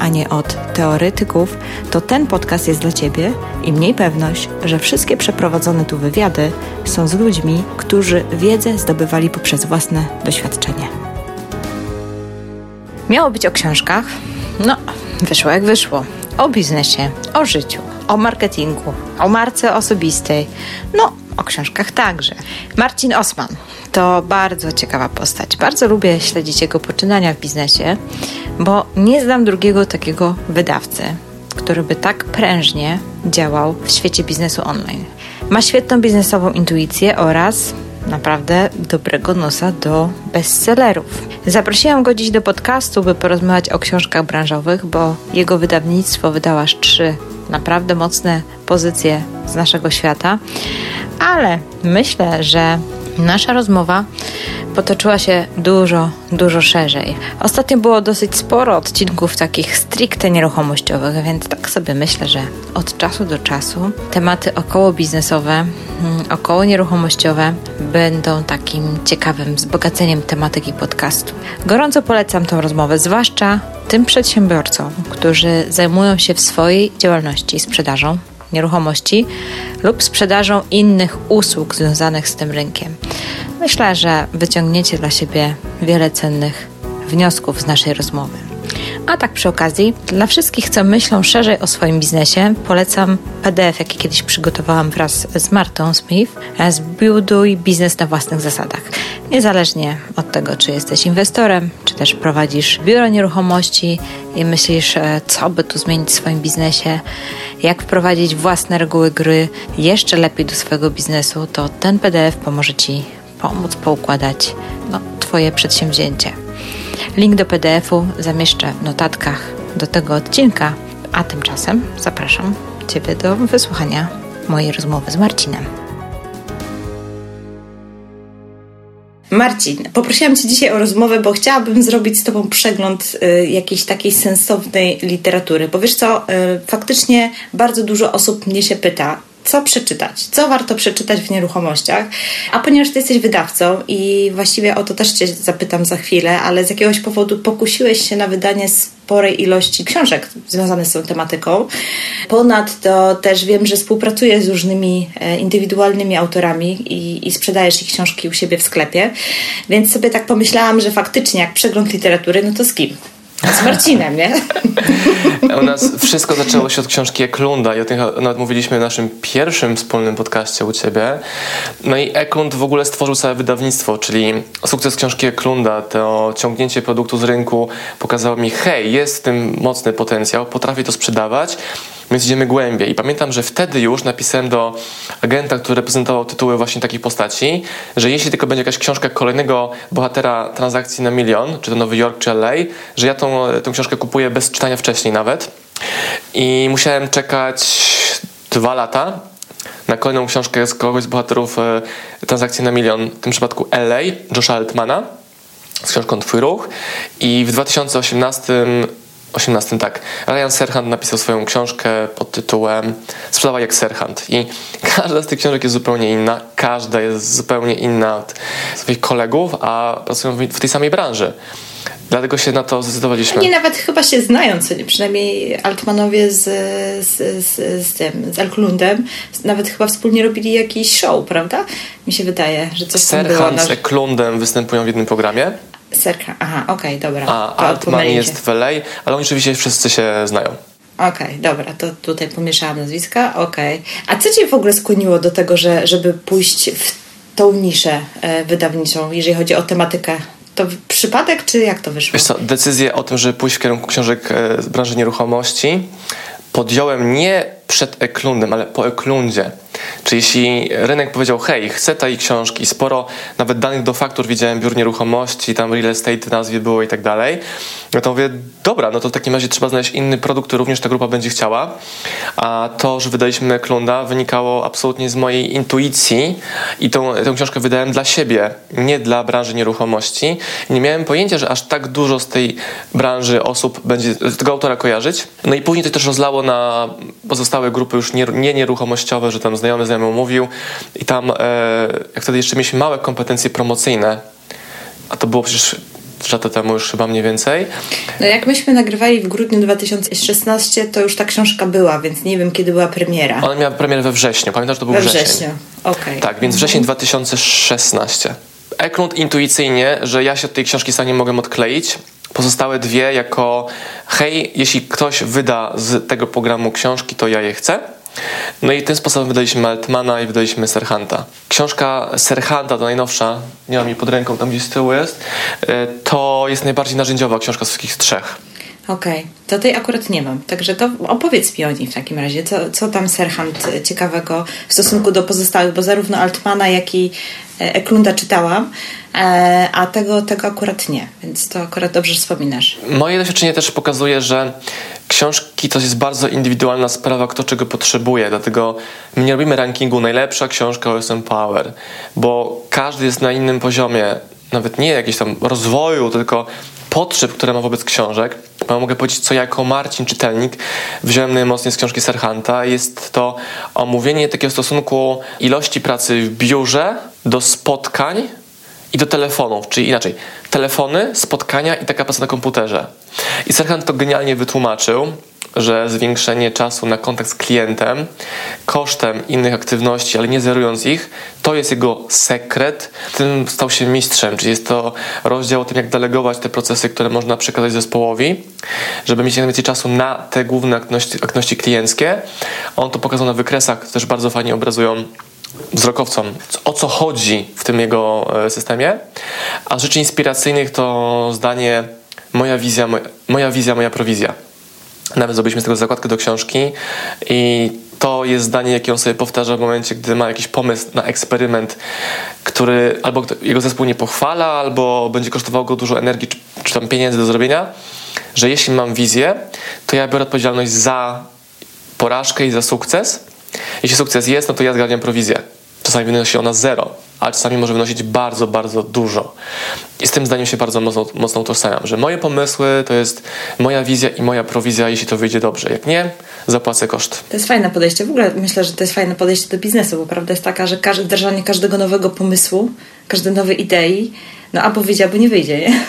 a nie od teoretyków, to ten podcast jest dla Ciebie i mniej pewność, że wszystkie przeprowadzone tu wywiady są z ludźmi, którzy wiedzę zdobywali poprzez własne doświadczenie. Miało być o książkach, no wyszło jak wyszło. O biznesie, o życiu, o marketingu, o marce osobistej, no o książkach także. Marcin Osman to bardzo ciekawa postać. Bardzo lubię śledzić jego poczynania w biznesie, bo nie znam drugiego takiego wydawcy, który by tak prężnie działał w świecie biznesu online. Ma świetną biznesową intuicję oraz naprawdę dobrego nosa do bestsellerów. Zaprosiłam go dziś do podcastu, by porozmawiać o książkach branżowych, bo jego wydawnictwo wydało aż trzy naprawdę mocne pozycje z naszego świata, ale myślę, że nasza rozmowa potoczyła się dużo, dużo szerzej. Ostatnio było dosyć sporo odcinków takich stricte nieruchomościowych, więc tak sobie myślę, że od czasu do czasu tematy około biznesowe, mm, około nieruchomościowe będą takim ciekawym wzbogaceniem tematyki podcastu. Gorąco polecam tą rozmowę, zwłaszcza tym przedsiębiorcom, którzy zajmują się w swojej działalności sprzedażą nieruchomości lub sprzedażą innych usług związanych z tym rynkiem. Myślę, że wyciągniecie dla siebie wiele cennych wniosków z naszej rozmowy. A tak przy okazji, dla wszystkich, co myślą szerzej o swoim biznesie, polecam PDF, jaki kiedyś przygotowałam wraz z Martą Smith, Zbuduj biznes na własnych zasadach. Niezależnie od tego, czy jesteś inwestorem, czy też prowadzisz biuro nieruchomości i myślisz, e, co by tu zmienić w swoim biznesie, jak wprowadzić własne reguły gry jeszcze lepiej do swojego biznesu, to ten PDF pomoże Ci pomóc poukładać no, Twoje przedsięwzięcie. Link do PDF-u zamieszczę w notatkach do tego odcinka, a tymczasem zapraszam Ciebie do wysłuchania mojej rozmowy z Marcinem. Marcin, poprosiłam Cię dzisiaj o rozmowę, bo chciałabym zrobić z Tobą przegląd y, jakiejś takiej sensownej literatury. Bo wiesz co, y, faktycznie bardzo dużo osób mnie się pyta, co przeczytać, co warto przeczytać w nieruchomościach. A ponieważ ty jesteś wydawcą i właściwie o to też cię zapytam za chwilę, ale z jakiegoś powodu pokusiłeś się na wydanie sporej ilości książek związanych z tą tematyką. Ponadto też wiem, że współpracujesz z różnymi e, indywidualnymi autorami i, i sprzedajesz ich książki u siebie w sklepie, więc sobie tak pomyślałam, że faktycznie jak przegląd literatury, no to z kim? Z Marcinem, nie? U nas wszystko zaczęło się od książki Eklunda i o tym nawet mówiliśmy w naszym pierwszym wspólnym podcaście u Ciebie. No i Eklund w ogóle stworzył całe wydawnictwo, czyli sukces książki Eklunda, to ciągnięcie produktu z rynku pokazało mi, hej, jest w tym mocny potencjał, potrafię to sprzedawać, więc idziemy głębiej. I pamiętam, że wtedy już napisałem do agenta, który reprezentował tytuły właśnie takich postaci, że jeśli tylko będzie jakaś książka kolejnego bohatera transakcji na milion, czy to Nowy Jork, czy LA, że ja tą, tą książkę kupuję bez czytania wcześniej nawet. I musiałem czekać dwa lata na kolejną książkę z kogoś z bohaterów e, transakcji na milion, w tym przypadku LA, Josha Altmana z książką Twój ruch i w 2018 18 tak. Ryan Serhant napisał swoją książkę pod tytułem Sprzedawaj jak Serhant i każda z tych książek jest zupełnie inna, każda jest zupełnie inna od swoich kolegów, a pracują w tej samej branży. Dlatego się na to zdecydowaliśmy. Nie, nawet chyba się znają, co nie? przynajmniej Altmanowie z, z, z, z tym, z nawet chyba wspólnie robili jakiś show, prawda? Mi się wydaje, że coś Serhan tam było. z Eklundem występują w jednym programie. Serka, aha, okej, okay, dobra. A Altman jest w LA, ale oni oczywiście wszyscy się znają. Okej, okay, dobra, to tutaj pomieszałam nazwiska, okej. Okay. A co Cię w ogóle skłoniło do tego, że, żeby pójść w tą niszę e, wydawniczą, jeżeli chodzi o tematykę to przypadek, czy jak to wyszło? Wiesz co, decyzję o tym, żeby pójść w kierunku książek e, z branży nieruchomości podjąłem nie przed Eklundem, ale po Eklundzie. Czyli jeśli rynek powiedział, hej, chcę tej książki, sporo nawet danych do faktur widziałem, biur nieruchomości, tam real estate nazwie było i tak dalej, no to mówię, dobra, no to w takim razie trzeba znaleźć inny produkt, który również ta grupa będzie chciała. A to, że wydaliśmy Klunda wynikało absolutnie z mojej intuicji i tą, tę książkę wydałem dla siebie, nie dla branży nieruchomości. Nie miałem pojęcia, że aż tak dużo z tej branży osób będzie tego autora kojarzyć. No i później to też rozlało na pozostałe grupy już nie, nie nieruchomościowe, że tam znajomy znajomy mówił i tam, e, jak wtedy jeszcze mieliśmy małe kompetencje promocyjne, a to było przecież lata temu już chyba mniej więcej. No jak myśmy nagrywali w grudniu 2016, to już ta książka była, więc nie wiem kiedy była premiera. Ona miała premierę we wrześniu, pamiętasz, to był we wrzesień. wrześniu, okej. Okay. Tak, więc wrzesień 2016. Eklund intuicyjnie, że ja się od tej książki sam nie mogę odkleić. Pozostałe dwie jako hej, jeśli ktoś wyda z tego programu książki, to ja je chcę. No i tym sposobem wydaliśmy Altmana i wydaliśmy Serhanta. Książka Serhanta, to najnowsza, nie mam jej pod ręką, tam gdzieś z tyłu jest, e, to jest najbardziej narzędziowa książka z wszystkich trzech. Okej, okay. to tej akurat nie mam. Także to opowiedz mi o niej w takim razie. Co, co tam Serhant ciekawego w stosunku do pozostałych, bo zarówno Altmana, jak i e, Eklunda czytałam, e, a tego, tego akurat nie, więc to akurat dobrze wspominasz. Moje doświadczenie też pokazuje, że książki to jest bardzo indywidualna sprawa, kto czego potrzebuje, dlatego my nie robimy rankingu najlepsza książka OSM Power, bo każdy jest na innym poziomie, nawet nie jakiś tam rozwoju, tylko potrzeb, które ma wobec książek. Mogę powiedzieć, co jako Marcin, czytelnik, wziąłem najmocniej z książki Serhanta. Jest to omówienie takiego stosunku ilości pracy w biurze do spotkań i do telefonów, czyli inaczej, telefony, spotkania i taka praca na komputerze. I Serhant to genialnie wytłumaczył że zwiększenie czasu na kontakt z klientem kosztem innych aktywności, ale nie zerując ich, to jest jego sekret. Tym stał się mistrzem, czyli jest to rozdział o tym, jak delegować te procesy, które można przekazać zespołowi, żeby mieć najwięcej czasu na te główne aktywności, aktywności klienckie. On to pokazał na wykresach, też bardzo fajnie obrazują wzrokowcom, o co chodzi w tym jego e, systemie. A z rzeczy inspiracyjnych to zdanie moja wizja, moja, moja wizja, moja prowizja. Nawet zrobiliśmy z tego zakładkę do książki i to jest zdanie, jakie on sobie powtarza w momencie, gdy ma jakiś pomysł na eksperyment, który albo jego zespół nie pochwala, albo będzie kosztowało go dużo energii czy, czy tam pieniędzy do zrobienia, że jeśli mam wizję, to ja biorę odpowiedzialność za porażkę i za sukces. Jeśli sukces jest, no to ja zgarniam prowizję. Czasami wynosi ona zero, a czasami może wynosić bardzo, bardzo dużo. I z tym zdaniem się bardzo mocno, mocno utożsamiam, że moje pomysły to jest moja wizja i moja prowizja, jeśli to wyjdzie dobrze. Jak nie, zapłacę koszt. To jest fajne podejście. W ogóle myślę, że to jest fajne podejście do biznesu, bo prawda jest taka, że każde, wdrażanie każdego nowego pomysłu, każdej nowej idei, no albo wyjdzie, albo nie wyjdzie, nie?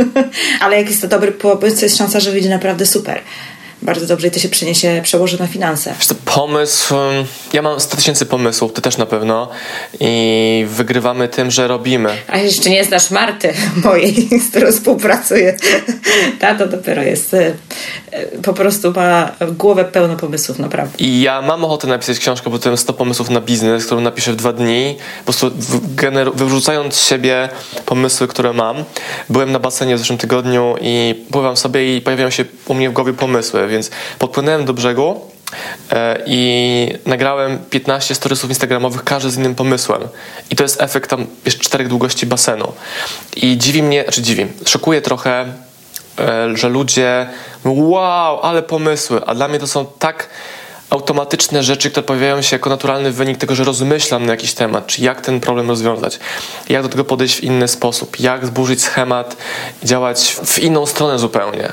Ale jak jest to dobry pomysł, to jest szansa, że wyjdzie naprawdę super bardzo dobrze i to się przyniesie, przełoży na finanse. Wiesz, pomysł, ja mam 100 tysięcy pomysłów, ty też na pewno i wygrywamy tym, że robimy. A jeszcze nie znasz Marty mojej, z którą współpracuję. Ta to dopiero jest, e, po prostu ma głowę pełną pomysłów, naprawdę. I ja mam ochotę napisać książkę, bo to jest 100 pomysłów na biznes, którą napiszę w dwa dni, po prostu wyrzucając z siebie pomysły, które mam. Byłem na basenie w zeszłym tygodniu i pływam sobie i pojawiają się u mnie w głowie pomysły, więc podpłynąłem do brzegu e, i nagrałem 15 storiesów instagramowych, każdy z innym pomysłem. I to jest efekt tam jeszcze czterech długości basenu. I dziwi mnie, czy znaczy dziwi, szokuje trochę, e, że ludzie wow, ale pomysły, a dla mnie to są tak automatyczne rzeczy, które pojawiają się jako naturalny wynik tego, że rozmyślam na jakiś temat, czy jak ten problem rozwiązać, jak do tego podejść w inny sposób, jak zburzyć schemat działać w inną stronę zupełnie.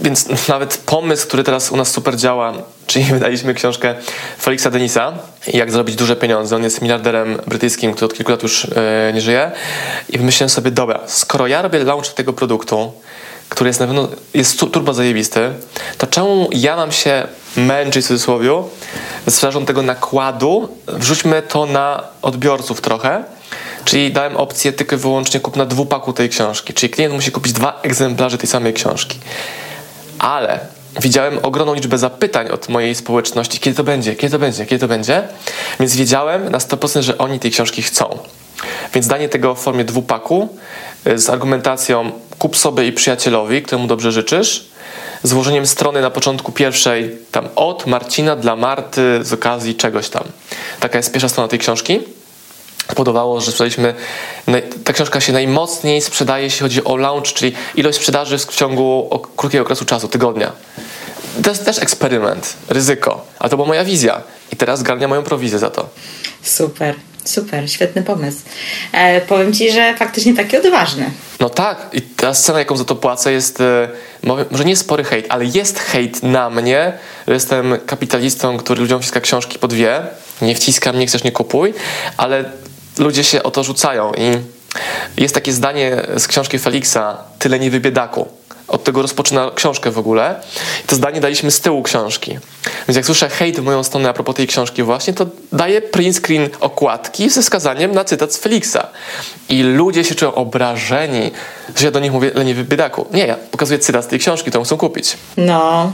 E, więc nawet pomysł, który teraz u nas super działa, czyli wydaliśmy książkę Felixa Denisa, jak zrobić duże pieniądze. On jest miliarderem brytyjskim, który od kilku lat już yy, nie żyje. I wymyśliłem sobie, dobra, skoro ja robię launch tego produktu, który jest na pewno jest turbo zajebisty, to czemu ja mam się męczyć w cudzysłowie sprzedażą tego nakładu? Wrzućmy to na odbiorców trochę. Czyli dałem opcję tylko i wyłącznie kupna dwupaku tej książki. Czyli klient musi kupić dwa egzemplarze tej samej książki ale widziałem ogromną liczbę zapytań od mojej społeczności, kiedy to będzie, kiedy to będzie, kiedy to będzie, więc wiedziałem na 100%, że oni tej książki chcą. Więc danie tego w formie dwupaku y, z argumentacją kup sobie i przyjacielowi, któremu dobrze życzysz, złożeniem strony na początku pierwszej, tam od Marcina dla Marty z okazji czegoś tam. Taka jest pierwsza strona tej książki. Spowodowało, że sprzedaliśmy, ta książka się najmocniej sprzedaje, jeśli chodzi o launch, czyli ilość sprzedaży w ciągu krótkiego okresu czasu, tygodnia. To jest też eksperyment, ryzyko, ale to była moja wizja i teraz garnia moją prowizję za to. Super. Super, świetny pomysł. E, powiem Ci, że faktycznie taki odważny. No tak, i ta scena, jaką za to płacę, jest e, może nie spory hejt, ale jest hejt na mnie, że jestem kapitalistą, który ludziom wciska książki po dwie. Nie wciskam, nie chcesz, nie kupuj, ale ludzie się o to rzucają i jest takie zdanie z książki Felixa, tyle nie wybiedaku od tego rozpoczyna książkę w ogóle. I to zdanie daliśmy z tyłu książki. Więc jak słyszę hejt w moją stronę a propos tej książki właśnie, to daję print screen okładki ze wskazaniem na cytat z Felixa. I ludzie się czują obrażeni, że ja do nich mówię leniwy biedaku. Nie, ja pokazuję cytat z tej książki, którą chcą kupić. No,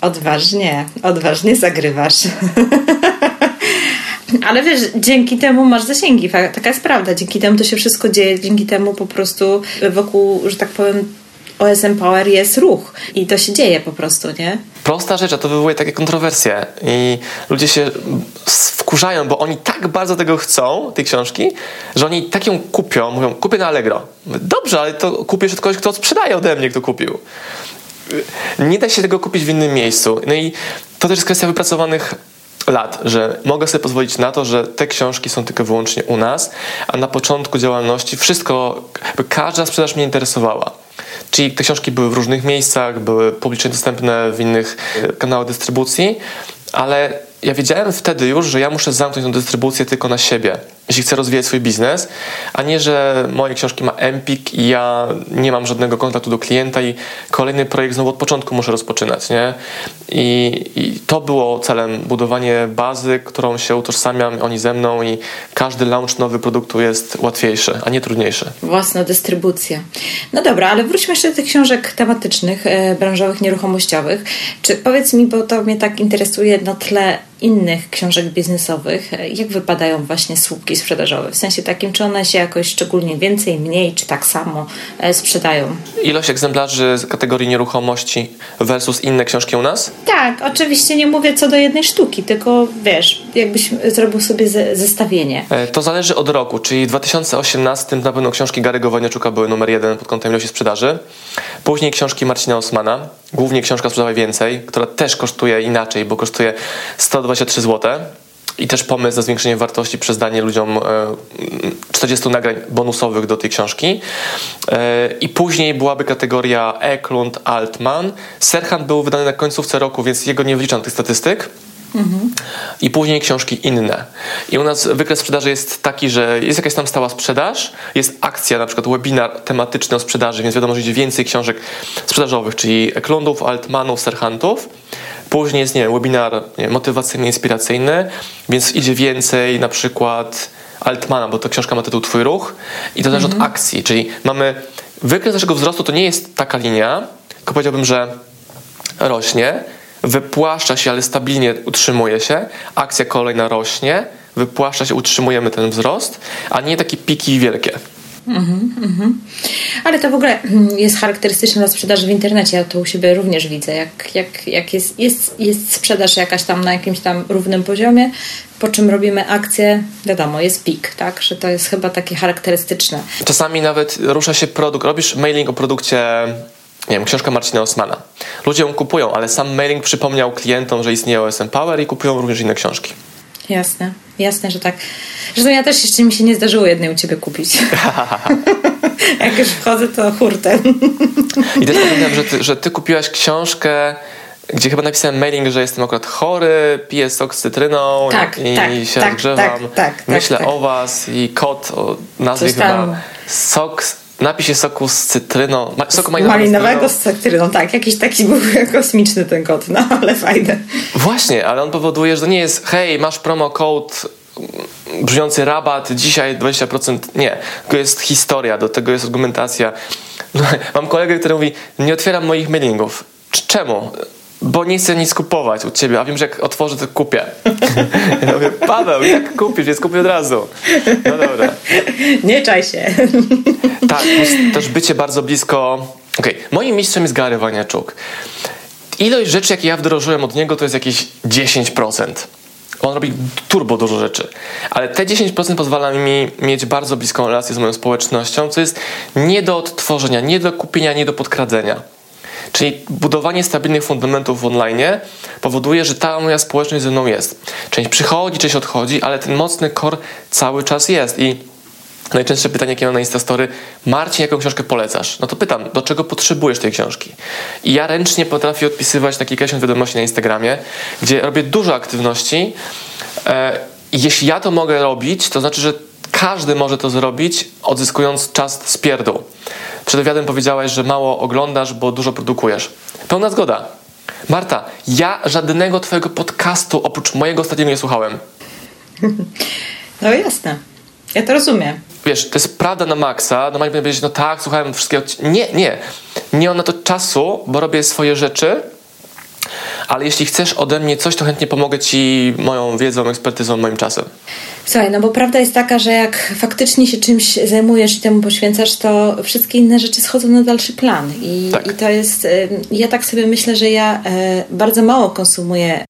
odważnie, odważnie zagrywasz. Ale wiesz, dzięki temu masz zasięgi, taka jest prawda. Dzięki temu to się wszystko dzieje, dzięki temu po prostu wokół, że tak powiem, OSM Power jest ruch i to się dzieje po prostu, nie? Prosta rzecz, a to wywołuje takie kontrowersje i ludzie się wkurzają, bo oni tak bardzo tego chcą, tej książki, że oni tak ją kupią, mówią, kupię na Allegro. Dobrze, ale to kupisz od kogoś, kto sprzedaje ode mnie, kto kupił. Nie da się tego kupić w innym miejscu. No i to też jest kwestia wypracowanych lat, że mogę sobie pozwolić na to, że te książki są tylko wyłącznie u nas, a na początku działalności wszystko, każda sprzedaż mnie interesowała. Czyli te książki były w różnych miejscach, były publicznie dostępne w innych e, kanałach dystrybucji, ale ja wiedziałem wtedy już, że ja muszę zamknąć tę dystrybucję tylko na siebie, jeśli chcę rozwijać swój biznes, a nie, że moje książki ma Empik i ja nie mam żadnego kontaktu do klienta i kolejny projekt znowu od początku muszę rozpoczynać, nie? I, i to było celem, budowanie bazy, którą się utożsamiam, oni ze mną i każdy launch nowy produktu jest łatwiejszy, a nie trudniejszy. Własna dystrybucja. No dobra, ale wróćmy jeszcze do tych książek tematycznych, e, branżowych, nieruchomościowych. Czy powiedz mi, bo to mnie tak interesuje na tle innych książek biznesowych, jak wypadają właśnie słupki sprzedażowe? W sensie takim, czy one się jakoś szczególnie więcej, mniej, czy tak samo e, sprzedają? Ilość egzemplarzy z kategorii nieruchomości versus inne książki u nas? Tak, oczywiście nie mówię co do jednej sztuki, tylko wiesz, jakbyś zrobił sobie zestawienie. E, to zależy od roku, czyli w 2018 na pewno książki Gary'ego Wojniaczuka były numer jeden pod kątem ilości sprzedaży. Później książki Marcina Osmana, głównie książka Sprzedawaj Więcej, która też kosztuje inaczej, bo kosztuje 123 zł. I też pomysł na zwiększenie wartości przez danie ludziom 40 e, nagrań bonusowych do tej książki. E, I później byłaby kategoria Eklund Altman. Serhan był wydany na końcówce roku, więc jego nie wliczam tych statystyk. I później książki inne. I u nas wykres sprzedaży jest taki, że jest jakaś tam stała sprzedaż, jest akcja, na przykład webinar tematyczny o sprzedaży, więc wiadomo, że idzie więcej książek sprzedażowych, czyli Eklundów, Altmanów, Serhantów. Później jest, nie wiem, webinar nie, motywacyjny, inspiracyjny, więc idzie więcej na przykład Altmana, bo to książka ma tytuł Twój ruch i to zależy od mhm. akcji, czyli mamy wykres naszego wzrostu to nie jest taka linia, tylko powiedziałbym, że rośnie, wypłaszcza się, ale stabilnie utrzymuje się, akcja kolejna rośnie, wypłaszcza się, utrzymujemy ten wzrost, a nie takie piki wielkie. Mm -hmm. Ale to w ogóle mm, jest charakterystyczne dla sprzedaży w internecie. Ja to u siebie również widzę. Jak, jak, jak jest, jest, jest sprzedaż jakaś tam na jakimś tam równym poziomie, po czym robimy akcję, wiadomo, jest pik, tak? Że to jest chyba takie charakterystyczne. Czasami nawet rusza się produkt, robisz mailing o produkcie nie wiem, książka Marcina Osmana. Ludzie ją kupują, ale sam mailing przypomniał klientom, że istnieje OSM Power i kupują również inne książki. Jasne, jasne, że tak. Zresztą ja też jeszcze mi się nie zdarzyło jednej u ciebie kupić. Jak już wchodzę, to hurtem. I też pamiętam, że ty, że ty kupiłaś książkę gdzie chyba napisałem mailing, że jestem akurat chory, piję sok z cytryną tak, i, tak, się tak, rozgrzewam. Tak, tak, tak, Myślę tak. o was i kod o nazwie chyba sok napisie soku z cytryną. Ma, soku malinowego, malinowego z cytryną, tak. Jakiś taki był kosmiczny ten kod, no ale fajny. Właśnie, ale on powoduje, że to nie jest hej, masz promo code brzmiący rabat, dzisiaj 20%. Nie, to jest historia, do tego jest argumentacja. Mam kolegę, który mówi, nie otwieram moich mailingów. Czemu? Bo nie chcę nic kupować u ciebie, a wiem, że jak otworzę, to kupię. Ja mówię, Paweł, jak kupisz? Jest kupię od razu. No dobra. Nie czaj się. Tak, też bycie bardzo blisko... Okej, okay. moim mistrzem jest Gary Waniaczuk. ilość rzeczy, jakie ja wdrożyłem od niego, to jest jakieś 10%. On robi turbo dużo rzeczy, ale te 10% pozwala mi mieć bardzo bliską relację z moją społecznością, co jest nie do odtworzenia, nie do kupienia, nie do podkradzenia. Czyli budowanie stabilnych fundamentów w online powoduje, że ta moja społeczność ze mną jest. Część przychodzi, część odchodzi, ale ten mocny core cały czas jest i Najczęstsze pytanie, jakie mam na Instastory, Marcin, jaką książkę polecasz? No to pytam, do czego potrzebujesz tej książki? I ja ręcznie potrafię odpisywać takie kilkadziesiąt wiadomości na Instagramie, gdzie robię dużo aktywności. E, jeśli ja to mogę robić, to znaczy, że każdy może to zrobić, odzyskując czas z pierdół. Przed wywiadem powiedziałaś, że mało oglądasz, bo dużo produkujesz. Pełna zgoda. Marta, ja żadnego twojego podcastu oprócz mojego ostatniego nie słuchałem. No jasne. Ja to rozumiem. Wiesz, to jest prawda na maksa. Normalnie powinien powiedzieć, no tak, słuchałem wszystkiego. Nie, nie. Nie mam na to czasu, bo robię swoje rzeczy, ale jeśli chcesz ode mnie coś, to chętnie pomogę Ci moją wiedzą, ekspertyzą, moim czasem. Słuchaj, no bo prawda jest taka, że jak faktycznie się czymś zajmujesz i temu poświęcasz, to wszystkie inne rzeczy schodzą na dalszy plan. I, tak. i to jest, ja tak sobie myślę, że ja e, bardzo mało konsumuję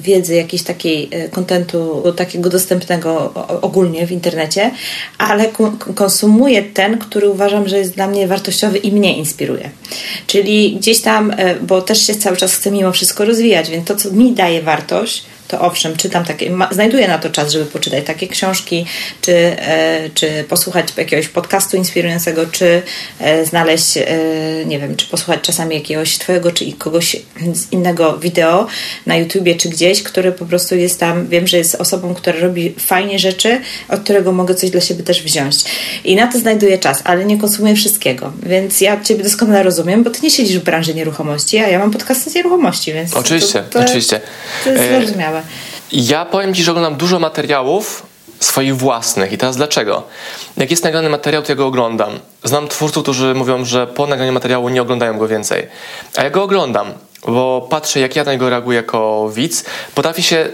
wiedzy, jakiejś takiej e, kontentu takiego dostępnego ogólnie w internecie, ale konsumuję ten, który uważam, że jest dla mnie wartościowy i mnie inspiruje. Czyli gdzieś tam, e, bo też się cały czas chcę mimo wszystko rozwijać, więc to, co mi daje wartość, to owszem, czytam takie, znajduję na to czas, żeby poczytać takie książki, czy, e, czy posłuchać jakiegoś podcastu inspirującego, czy e, znaleźć, e, nie wiem, czy posłuchać czasami jakiegoś Twojego, czy kogoś z innego wideo na YouTubie, czy gdzieś, który po prostu jest tam, wiem, że jest osobą, która robi fajnie rzeczy, od którego mogę coś dla siebie też wziąć. I na to znajduję czas, ale nie konsumuję wszystkiego, więc ja Ciebie doskonale rozumiem, bo Ty nie siedzisz w branży nieruchomości, a ja mam podcasty z nieruchomości, więc... Oczywiście, to, to, oczywiście. To jest zrozumiałe. Ja powiem Ci, że oglądam dużo materiałów swoich własnych. I teraz dlaczego? Jak jest nagrany materiał, to ja go oglądam. Znam twórców, którzy mówią, że po nagraniu materiału nie oglądają go więcej. A ja go oglądam, bo patrzę, jak ja na niego reaguję jako widz. Potrafię się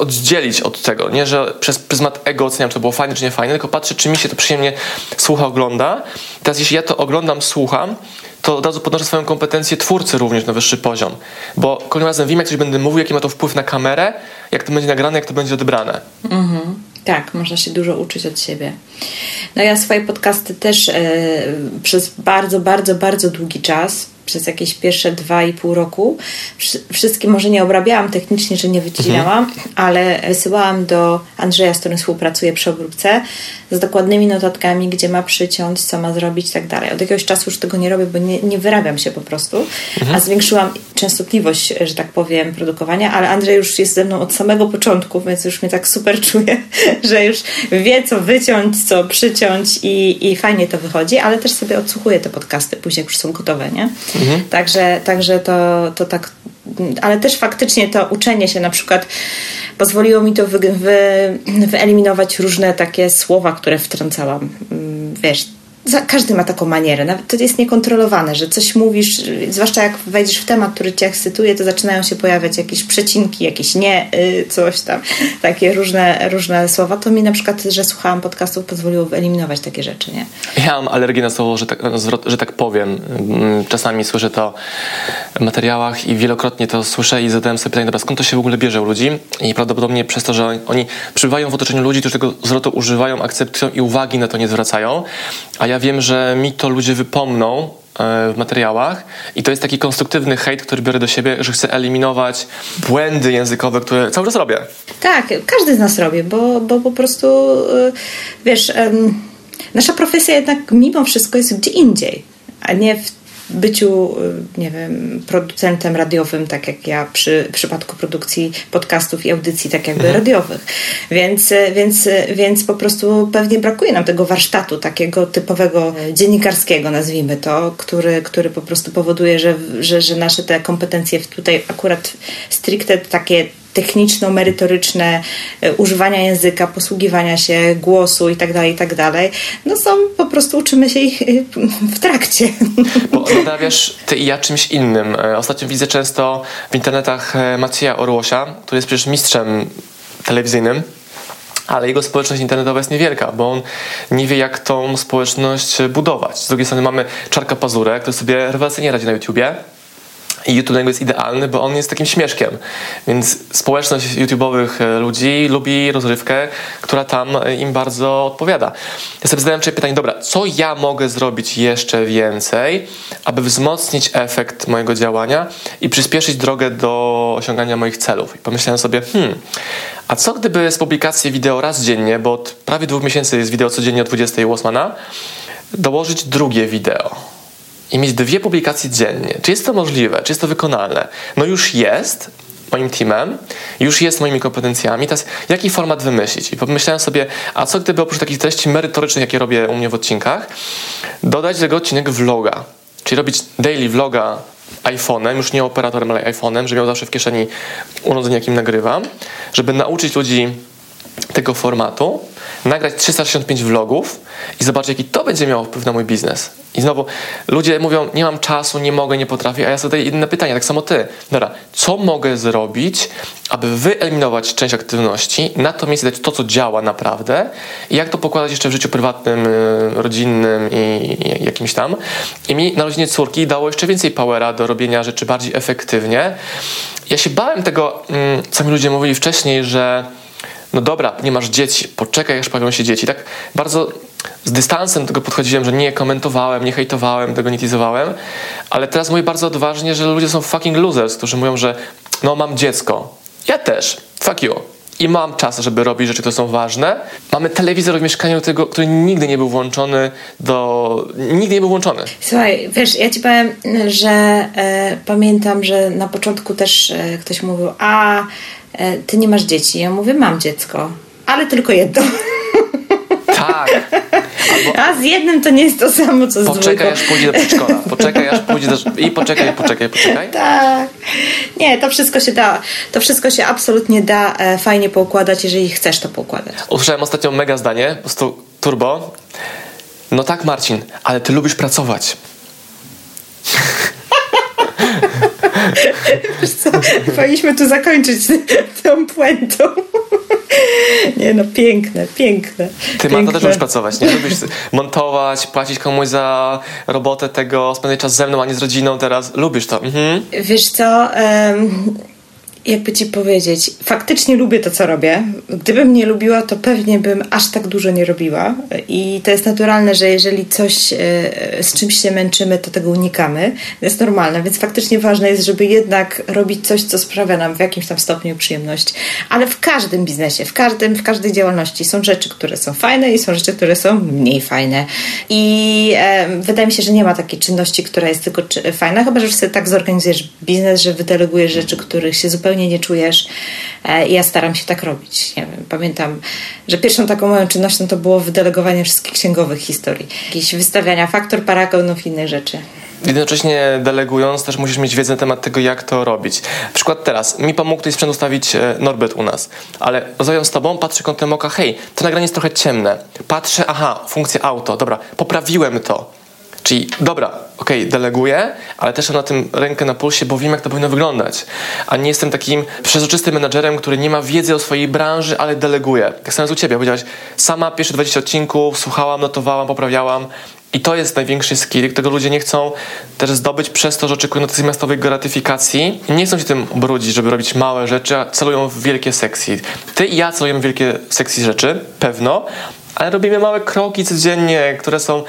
oddzielić od tego. Nie, że przez pryzmat ego oceniam, czy to było fajne, czy nie fajne, tylko patrzę, czy mi się to przyjemnie słucha, ogląda. Teraz jeśli ja to oglądam, słucham, to od razu podnoszę swoją kompetencję twórcy również na wyższy poziom. Bo kolejnym razem wiem, jak coś będę mówił, jaki ma to wpływ na kamerę, jak to będzie nagrane, jak to będzie odebrane. Mhm. Tak, można się dużo uczyć od siebie. No ja swoje podcasty też e, przez bardzo, bardzo, bardzo długi czas przez jakieś pierwsze dwa i pół roku. Wszystkie może nie obrabiałam technicznie, że nie wycinałam, mhm. ale wysyłałam do Andrzeja, z którym współpracuję przy obróbce, z dokładnymi notatkami, gdzie ma przyciąć, co ma zrobić i tak dalej. Od jakiegoś czasu już tego nie robię, bo nie, nie wyrabiam się po prostu, mhm. a zwiększyłam częstotliwość, że tak powiem, produkowania, ale Andrzej już jest ze mną od samego początku, więc już mnie tak super czuje, że już wie, co wyciąć, co przyciąć i, i fajnie to wychodzi, ale też sobie odsłuchuję te podcasty później, jak już są gotowe, nie? Mhm. Także, także to, to tak ale też faktycznie to uczenie się na przykład pozwoliło mi to wy, wy, wyeliminować różne takie słowa, które wtrącałam. Mm, wiesz, każdy ma taką manierę, nawet to jest niekontrolowane, że coś mówisz, zwłaszcza jak wejdziesz w temat, który cię ekscytuje, to zaczynają się pojawiać jakieś przecinki, jakieś nie, y, coś tam, takie różne, różne słowa. To mi na przykład, że słuchałam podcastów, pozwoliło wyeliminować takie rzeczy, nie? Ja mam alergię na słowo, że tak, że tak powiem. Mm, czasami słyszę to w materiałach i wielokrotnie to słyszę i zadałem sobie pytanie, dobra, skąd to się w ogóle bierze u ludzi? I prawdopodobnie przez to, że oni przybywają w otoczeniu ludzi, którzy tego zwrotu używają, akceptują i uwagi na to nie zwracają, a ja ja wiem, że mi to ludzie wypomną e, w materiałach i to jest taki konstruktywny hejt, który biorę do siebie, że chcę eliminować błędy językowe, które cały czas robię. Tak, każdy z nas robi, bo, bo po prostu e, wiesz, nasza profesja jednak mimo wszystko jest gdzie indziej, a nie w byciu, y, nie wiem, producentem radiowym, tak jak ja przy przypadku produkcji podcastów i audycji, tak jakby mhm. radiowych. Więc, y, więc, y, więc po prostu pewnie brakuje nam tego warsztatu takiego typowego dziennikarskiego, nazwijmy to, który, który po prostu powoduje, że, że, że nasze te kompetencje tutaj akurat stricte takie techniczno-merytoryczne e, używania języka, posługiwania się głosu itd., tak itd., tak no są, po prostu uczymy się ich e, w trakcie. Bo nadawiasz ty i ja czymś innym. E, ostatnio widzę często w internetach Macieja Orłosia, który jest przecież mistrzem telewizyjnym, ale jego społeczność internetowa jest niewielka, bo on nie wie, jak tą społeczność budować. Z drugiej strony mamy Czarka Pazurę, który sobie rewelacyjnie radzi na YouTubie, I YouTube jest idealny, bo on jest takim śmieszkiem. Więc społeczność YouTube'owych e, ludzi lubi rozrywkę, która tam e, im bardzo odpowiada. Ja sobie zadałem sobie pytanie, dobra, co ja mogę zrobić jeszcze więcej, aby wzmocnić efekt mojego działania i przyspieszyć drogę do osiągania moich celów. I pomyślałem sobie, hmm, a co gdyby z publikacji wideo raz dziennie, bo od prawie dwóch miesięcy jest wideo codziennie o 20 Łosmana, dołożyć drugie wideo i mieć dwie publikacje dziennie. Czy jest to możliwe? Czy jest to wykonalne? No już jest moim teamem, już jest moimi kompetencjami. Teraz jaki format wymyślić? I pomyślałem sobie, a co gdyby oprócz takich treści merytorycznych, jakie robię u mnie w odcinkach, dodać do tego odcinek vloga. Czyli robić daily vloga iPhone'em, już nie operatorem, ale iPhone'em, żeby miał zawsze w kieszeni urządzenie, jakim nagrywam, żeby nauczyć ludzi tego formatu, nagrać 365 vlogów i zobaczyć, jaki to będzie miało wpływ na mój biznes. I znowu ludzie mówią, nie mam czasu, nie mogę, nie potrafię, a ja zadaję inne pytanie, tak samo ty. Dobra, co mogę zrobić, aby wyeliminować część aktywności, na to miejsce dać to, co działa naprawdę i jak to pokładać jeszcze w życiu prywatnym, y, rodzinnym i jakimś tam. I mi narodziny córki dało jeszcze więcej powera do robienia rzeczy bardziej efektywnie. Ja się bałem tego, mm, co mi ludzie mówili wcześniej, że no dobra, nie masz dzieci, poczekaj, aż pojawią się dzieci. Tak bardzo z dystansem do tego podchodziłem, że nie komentowałem, nie hejtowałem, tego nie teasowałem, ale teraz mówię bardzo odważnie, że ludzie są fucking losers, którzy mówią, że no mam dziecko. Ja też. Fuck you. I mam czas, żeby robić rzeczy, które są ważne. Mamy telewizor w mieszkaniu, tego, który nigdy nie był włączony do... Nigdy nie był włączony. Słuchaj, wiesz, ja ci powiem, że e, pamiętam, że na początku też e, ktoś mówił, a ty nie masz dzieci. Ja mówię, mam dziecko, ale tylko jedno. Tak. Albo... A z jednym to nie jest to samo, co z Poczekaj, aż pójdzie do przedszkola. Poczekaj, aż pójdzie do... I poczekaj, poczekaj, poczekaj. Tak. Nie, to wszystko się da. To wszystko się absolutnie da e, fajnie poukładać, jeżeli chcesz to poukładać. Usłyszałem ostatnio mega zdanie, po prostu turbo. No tak, Marcin, ale ty lubisz pracować. Wiesz co, powinniśmy tu zakończyć tą puentą. Nie no, piękne, piękne. Ty, Marta, też lubisz pracować, nie? Lubisz montować, płacić komuś za robotę tego, spędzać czas ze mną, a nie z rodziną teraz. Lubisz to. Mhm. Wiesz co... Um jakby ci powiedzieć, faktycznie lubię to, co robię. Gdybym nie lubiła, to pewnie bym aż tak dużo nie robiła. I to jest naturalne, że jeżeli coś e, z czymś się męczymy, to tego unikamy. To jest normalne, więc faktycznie ważne jest, żeby jednak robić coś, co sprawia nam w jakimś tam stopniu przyjemność. Ale w każdym biznesie, w, każdym, w każdej działalności są rzeczy, które są fajne i są rzeczy, które są mniej fajne. I e, wydaje mi się, że nie ma takiej czynności, która jest tylko fajna, chyba że sobie tak zorganizujesz biznes, że wydelegujesz rzeczy, których się zupełnie zupełnie nie czujesz. E, I ja staram się tak robić. Wiem, pamiętam, że pierwszą taką moją czynnością to było wydelegowanie wszystkich księgowych historii. Jakieś wystawiania faktor, paragonów i innych rzeczy. Jednocześnie delegując też musisz mieć wiedzę na temat tego, jak to robić. Przykład teraz. Mi pomógł tutaj sprzęt ustawić e, Norbert u nas, ale rozmawiam z tobą, patrzę kątem oka, hej, to nagranie jest trochę ciemne. Patrzę, aha, funkcja auto, dobra, poprawiłem to Czyli dobra, okej, okay, deleguję, ale też mam na tym rękę na pulsie, bo wiem, jak to powinno wyglądać. A nie jestem takim przezroczystym menadżerem, który nie ma wiedzy o swojej branży, ale deleguje. Tak samo z u ciebie. Powiedziałaś, sama pierwsze 20 odcinków słuchałam, notowałam, poprawiałam. I to jest największy skill, którego ludzie nie chcą też zdobyć przez to, że oczekują natychmiastowej gratyfikacji nie chcą się tym brudzić, żeby robić małe rzeczy, a celują w wielkie seksy. Ty i ja celujemy w wielkie seksy rzeczy, pewno, ale robimy małe kroki codziennie, które są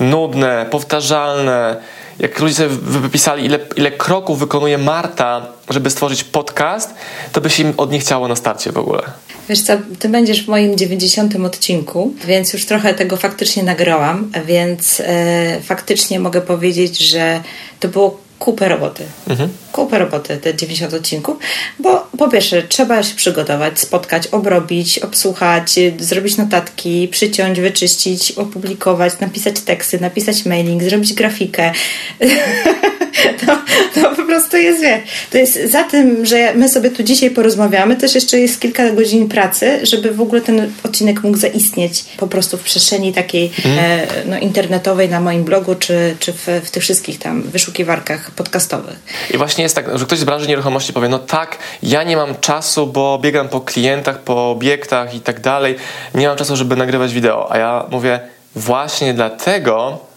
nudne, powtarzalne. Jak ludzie sobie wypisali, ile, ile kroków wykonuje Marta, żeby stworzyć podcast, to by się im od nich chciało na starcie w ogóle. Wiesz co, ty będziesz w moim 90 odcinku, więc już trochę tego faktycznie nagrałam, więc e, faktycznie mogę powiedzieć, że to było kupę roboty. Mhm. Kupę roboty, te 90 odcinków, bo po pierwsze trzeba się przygotować, spotkać, obrobić, obsłuchać, zrobić notatki, przyciąć, wyczyścić, opublikować, napisać teksty, napisać mailing, zrobić grafikę. to, to po prostu jest, wie, to jest za tym, że my sobie tu dzisiaj porozmawiamy, też jeszcze jest kilka godzin pracy, żeby w ogóle ten odcinek mógł zaistnieć po prostu w przestrzeni takiej mm. e, no, internetowej na moim blogu, czy, czy w, w tych wszystkich tam wyszukiwarkach podcastowych. I właśnie jest tak, że ktoś z branży nieruchomości powie, no tak, ja nie mam czasu, bo biegam po klientach, po obiektach i tak dalej, nie mam czasu, żeby nagrywać wideo, a ja mówię, właśnie dlatego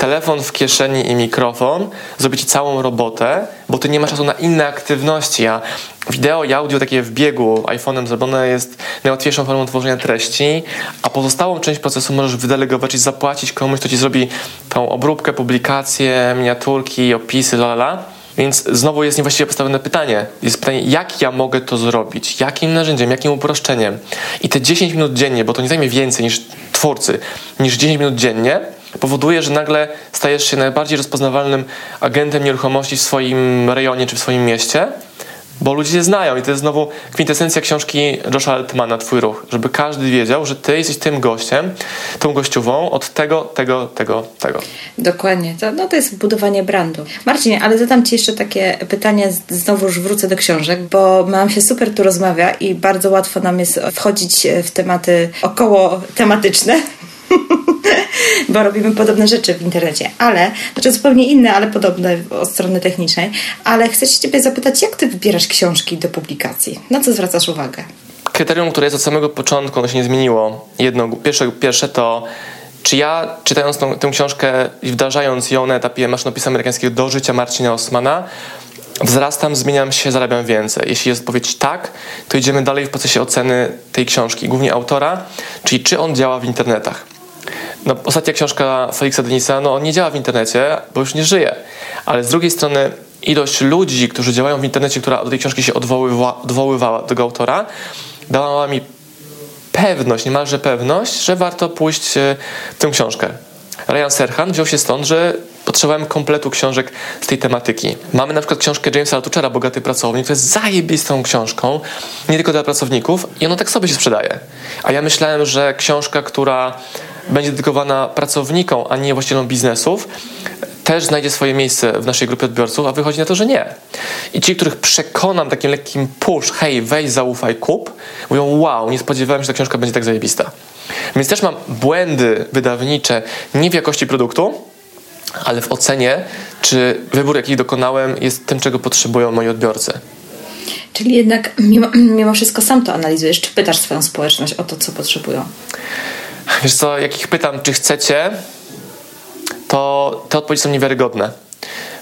telefon w kieszeni i mikrofon zrobi ci całą robotę, bo ty nie masz czasu na inne aktywności, a wideo i audio takie w biegu iPhone'em zrobione jest najłatwiejszą formą tworzenia treści, a pozostałą część procesu możesz wydelegować i zapłacić komuś, kto ci zrobi tą obróbkę, publikację, miniaturki, opisy, lalala. Więc znowu jest niewłaściwie postawione pytanie. Jest pytanie, jak ja mogę to zrobić? Jakim narzędziem, jakim uproszczeniem? I te 10 minut dziennie, bo to nie zajmie więcej niż twórcy, niż 10 minut dziennie, powoduje, że nagle stajesz się najbardziej rozpoznawalnym agentem nieruchomości w swoim rejonie czy w swoim mieście bo ludzie cię znają i to jest znowu kwintesencja książki Josha Altmana, Twój ruch, żeby każdy wiedział, że ty jesteś tym gościem, tą gościową od tego, tego, tego, tego. Dokładnie, to, no to jest budowanie brandu. Marcinie, ale zadam Ci jeszcze takie pytanie, znowu już wrócę do książek, bo nam się super tu rozmawia i bardzo łatwo nam jest wchodzić w tematy około tematyczne, bo robimy podobne rzeczy w internecie, ale, znaczy zupełnie inne, ale podobne od strony technicznej, ale chcę się Ciebie zapytać, jak Ty wybierasz książki do publikacji? Na co zwracasz uwagę? Kryterium, które jest od samego początku, ono się nie zmieniło. Jedno, pierwsze, pierwsze to czy ja, czytając tą, tę książkę i wdrażając ją na etapie maszynopisu amerykańskiego do życia Marcina Osmana, wzrastam, zmieniam się, zarabiam więcej. Jeśli jest odpowiedź tak, to idziemy dalej w procesie oceny tej książki, głównie autora, czyli czy on działa w internetach. No, ostatnia książka Felixa Denisa, no on nie działa w internecie, bo już nie żyje. Ale z drugiej strony ilość ludzi, którzy działają w internecie, która do tej książki się odwoływa, odwoływała do tego autora, dała mi pewność, niemalże pewność, że warto pójść e, w tę książkę. Ryan Serhan wziął się stąd, że potrzebowałem kompletu książek z tej tematyki. Mamy na przykład książkę Jamesa Altuchera, Bogaty Pracownik, która jest zajebistą książką, nie tylko dla pracowników i ona tak sobie się sprzedaje. A ja myślałem, że książka, która będzie dedykowana pracownikom, a nie właścicielom biznesów, też znajdzie swoje miejsce w naszej grupie odbiorców, a wychodzi na to, że nie. I ci, których przekonam takim lekkim push, hej, weź, zaufaj, kup, mówią, wow, nie spodziewałem się, że ta książka będzie tak zajebista. Więc też mam błędy wydawnicze nie w jakości produktu, ale w ocenie, czy wybór, jaki dokonałem, jest tym, czego potrzebują moi odbiorcy. Czyli jednak mimo, mimo wszystko sam to analizujesz, czy pytasz swoją społeczność o to, co potrzebują? Wiesz co, jak ich pytam, czy chcecie, to te odpowiedzi są niewiarygodne.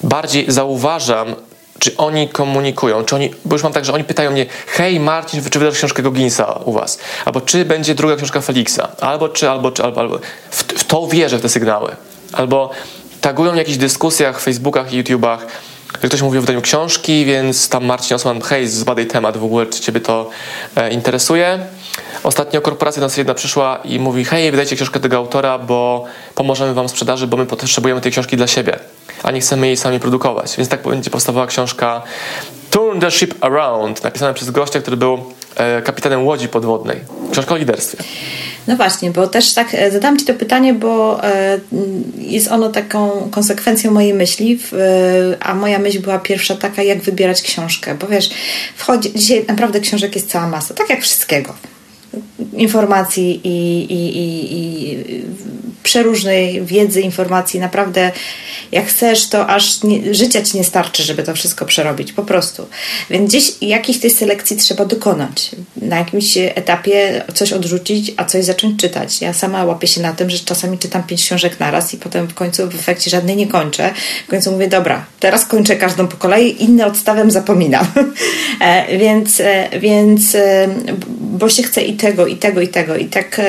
Bardziej zauważam, czy oni komunikują, czy oni, bo już mam tak, że oni pytają mnie, hej Marcin, czy wydasz książkę Gogginsa u was? Albo czy będzie druga książka Felixa? Albo czy, albo czy, albo, albo. W, w to wierzę, w te sygnały. Albo tagują w jakichś dyskusjach, Facebookach i YouTubach, ktoś mówi o wydaniu książki, więc tam Marcin Osman, hej, zbadaj temat w ogóle, czy ciebie to e, interesuje. Ostatnio korporacja nas jedna przyszła i mówi, hej, wydajcie książkę tego autora, bo pomożemy wam w sprzedaży, bo my potrzebujemy tej książki dla siebie, a nie chcemy jej sami produkować. Więc tak będzie powstawała książka Turn the Ship Around, napisana przez gościa, który był e, kapitanem łodzi podwodnej. Książka o liderstwie. No właśnie, bo też tak e, zadam Ci to pytanie, bo e, jest ono taką konsekwencją mojej myśli, a moja myśl była pierwsza taka, jak wybierać książkę, bo wiesz, wchodzi, dzisiaj naprawdę książek jest cała masa, tak jak wszystkiego informacji i, i, i, i przeróżnej wiedzy, informacji. Naprawdę, jak chcesz, to aż nie, życia ci nie starczy, żeby to wszystko przerobić, po prostu. Więc gdzieś jakiejś tej selekcji trzeba dokonać. Na jakimś etapie coś odrzucić, a coś zacząć czytać. Ja sama łapię się na tym, że czasami czytam pięć książek naraz i potem w końcu w efekcie żadnej nie kończę. W końcu mówię, dobra, teraz kończę każdą po kolei, inne odstawiam, zapominam. E, więc, e, więc, e, bo się chce i tego, i tego, i tego. I tak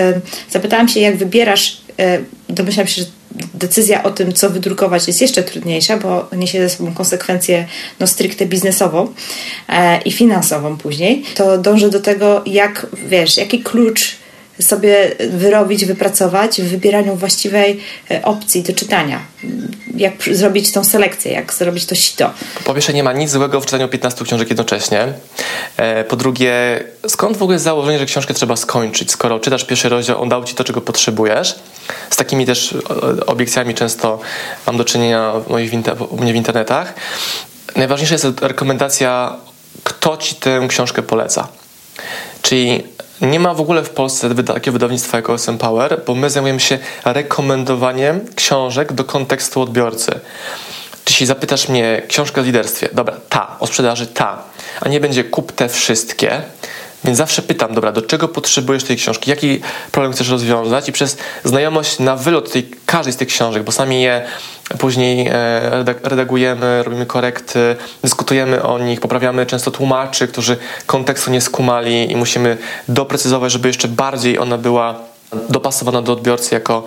zapytałam się, jak wybierasz E, domyślam się, że decyzja o tym, co wydrukować jest jeszcze trudniejsza, bo niesie ze sobą konsekwencję no, stricte biznesową e, i finansową później, to dążę do tego, jak, wiesz, jaki klucz sobie wyrobić, wypracować w wybieraniu właściwej e, opcji do czytania. Jak zrobić tą selekcję, jak zrobić to sito. Po pierwsze, nie ma nic złego w czytaniu 15 książek jednocześnie. E, po drugie, skąd w ogóle założenie, że książkę trzeba skończyć? Skoro czytasz pierwszy rozdział, on dał ci to, czego potrzebujesz. Z takimi też obiekcjami często mam do czynienia u mnie w internetach. Najważniejsza jest rekomendacja, kto ci tę książkę poleca. Czyli nie ma w ogóle w Polsce takiego wydawnictwa jak OSM Power, bo my zajmujemy się rekomendowaniem książek do kontekstu odbiorcy. Jeśli zapytasz mnie, książka o liderstwie, dobra, ta, o sprzedaży ta, a nie będzie kup te wszystkie, Więc zawsze pytam, dobra, do czego potrzebujesz tej książki, jaki problem chcesz rozwiązać? I przez znajomość na wylot tej, każdej z tych książek, bo sami je później e, redagujemy, robimy korekty, dyskutujemy o nich, poprawiamy często tłumaczy, którzy kontekstu nie skumali i musimy doprecyzować, żeby jeszcze bardziej ona była dopasowana do odbiorcy jako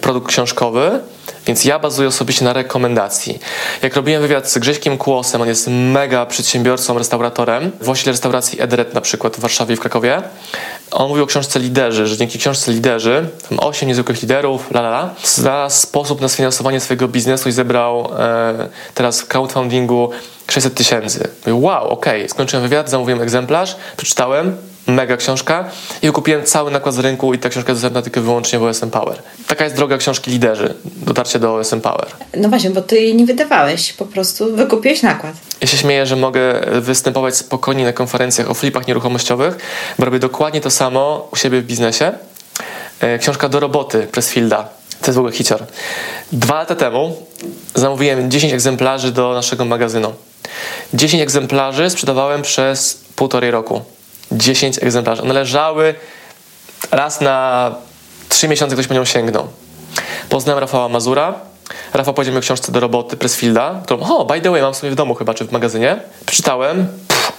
produkt książkowy, więc ja bazuję osobiście na rekomendacji. Jak robiłem wywiad z Grześkiem Kłosem, on jest mega przedsiębiorcą, restauratorem, właściciel restauracji Edret na przykład w Warszawie i w Krakowie, on mówił o książce Liderzy, że dzięki książce Liderzy, tam 8 niezwykłych liderów, la la la, znalazł sposób na sfinansowanie swojego biznesu i zebrał e, teraz w crowdfundingu 600 tysięcy. Wow, okay. skończyłem wywiad, zamówiłem egzemplarz, przeczytałem, mega książka i kupiłem cały nakład z rynku i ta książka jest dostępna tylko i wyłącznie w OSM Power. Taka jest droga książki liderzy, dotarcie do OSM Power. No właśnie, bo ty jej nie wydawałeś, po prostu wykupiłeś nakład. Ja się śmieję, że mogę występować spokojnie na konferencjach o flipach nieruchomościowych, bo robię dokładnie to samo u siebie w biznesie. E, książka do roboty Pressfielda. To jest w ogóle hicior. Dwa lata temu zamówiłem 10 egzemplarzy do naszego magazynu. 10 egzemplarzy sprzedawałem przez półtorej roku. 10 egzemplarzy. One leżały raz na 3 miesiące ktoś po nią sięgnął. Poznałem Rafała Mazura. Rafał powiedział mi o książce do roboty Pressfielda, którą, o, by the way, mam sobie w domu chyba, czy w magazynie. Przeczytałem,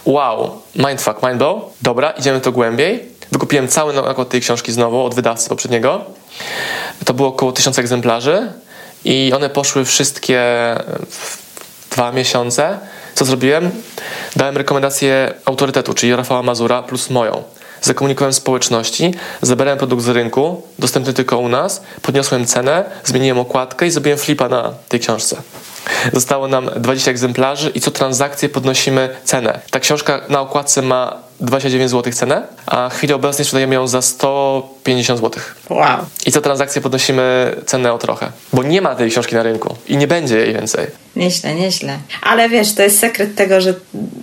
wow, mindfuck, mindblow. Dobra, idziemy to głębiej. Wykupiłem cały nakład tej książki znowu od wydawcy poprzedniego. To było około 1000 egzemplarzy i one poszły wszystkie w dwa miesiące. Co zrobiłem? Dałem rekomendację autorytetu, czyli Rafała Mazura plus moją. Zakomunikowałem społeczności, zabrałem produkt z rynku, dostępny tylko u nas, podniosłem cenę, zmieniłem okładkę i zrobiłem flipa na tej książce. Zostało nam 20 egzemplarzy i co transakcję podnosimy cenę. Ta książka na okładce ma 29 zł cenę, a w chwili obecnej sprzedajemy ją za 150 zł. Wow. I co transakcję podnosimy cenę o trochę, bo nie ma tej książki na rynku i nie będzie jej więcej. Nieźle, nieźle. Ale wiesz, to jest sekret tego, że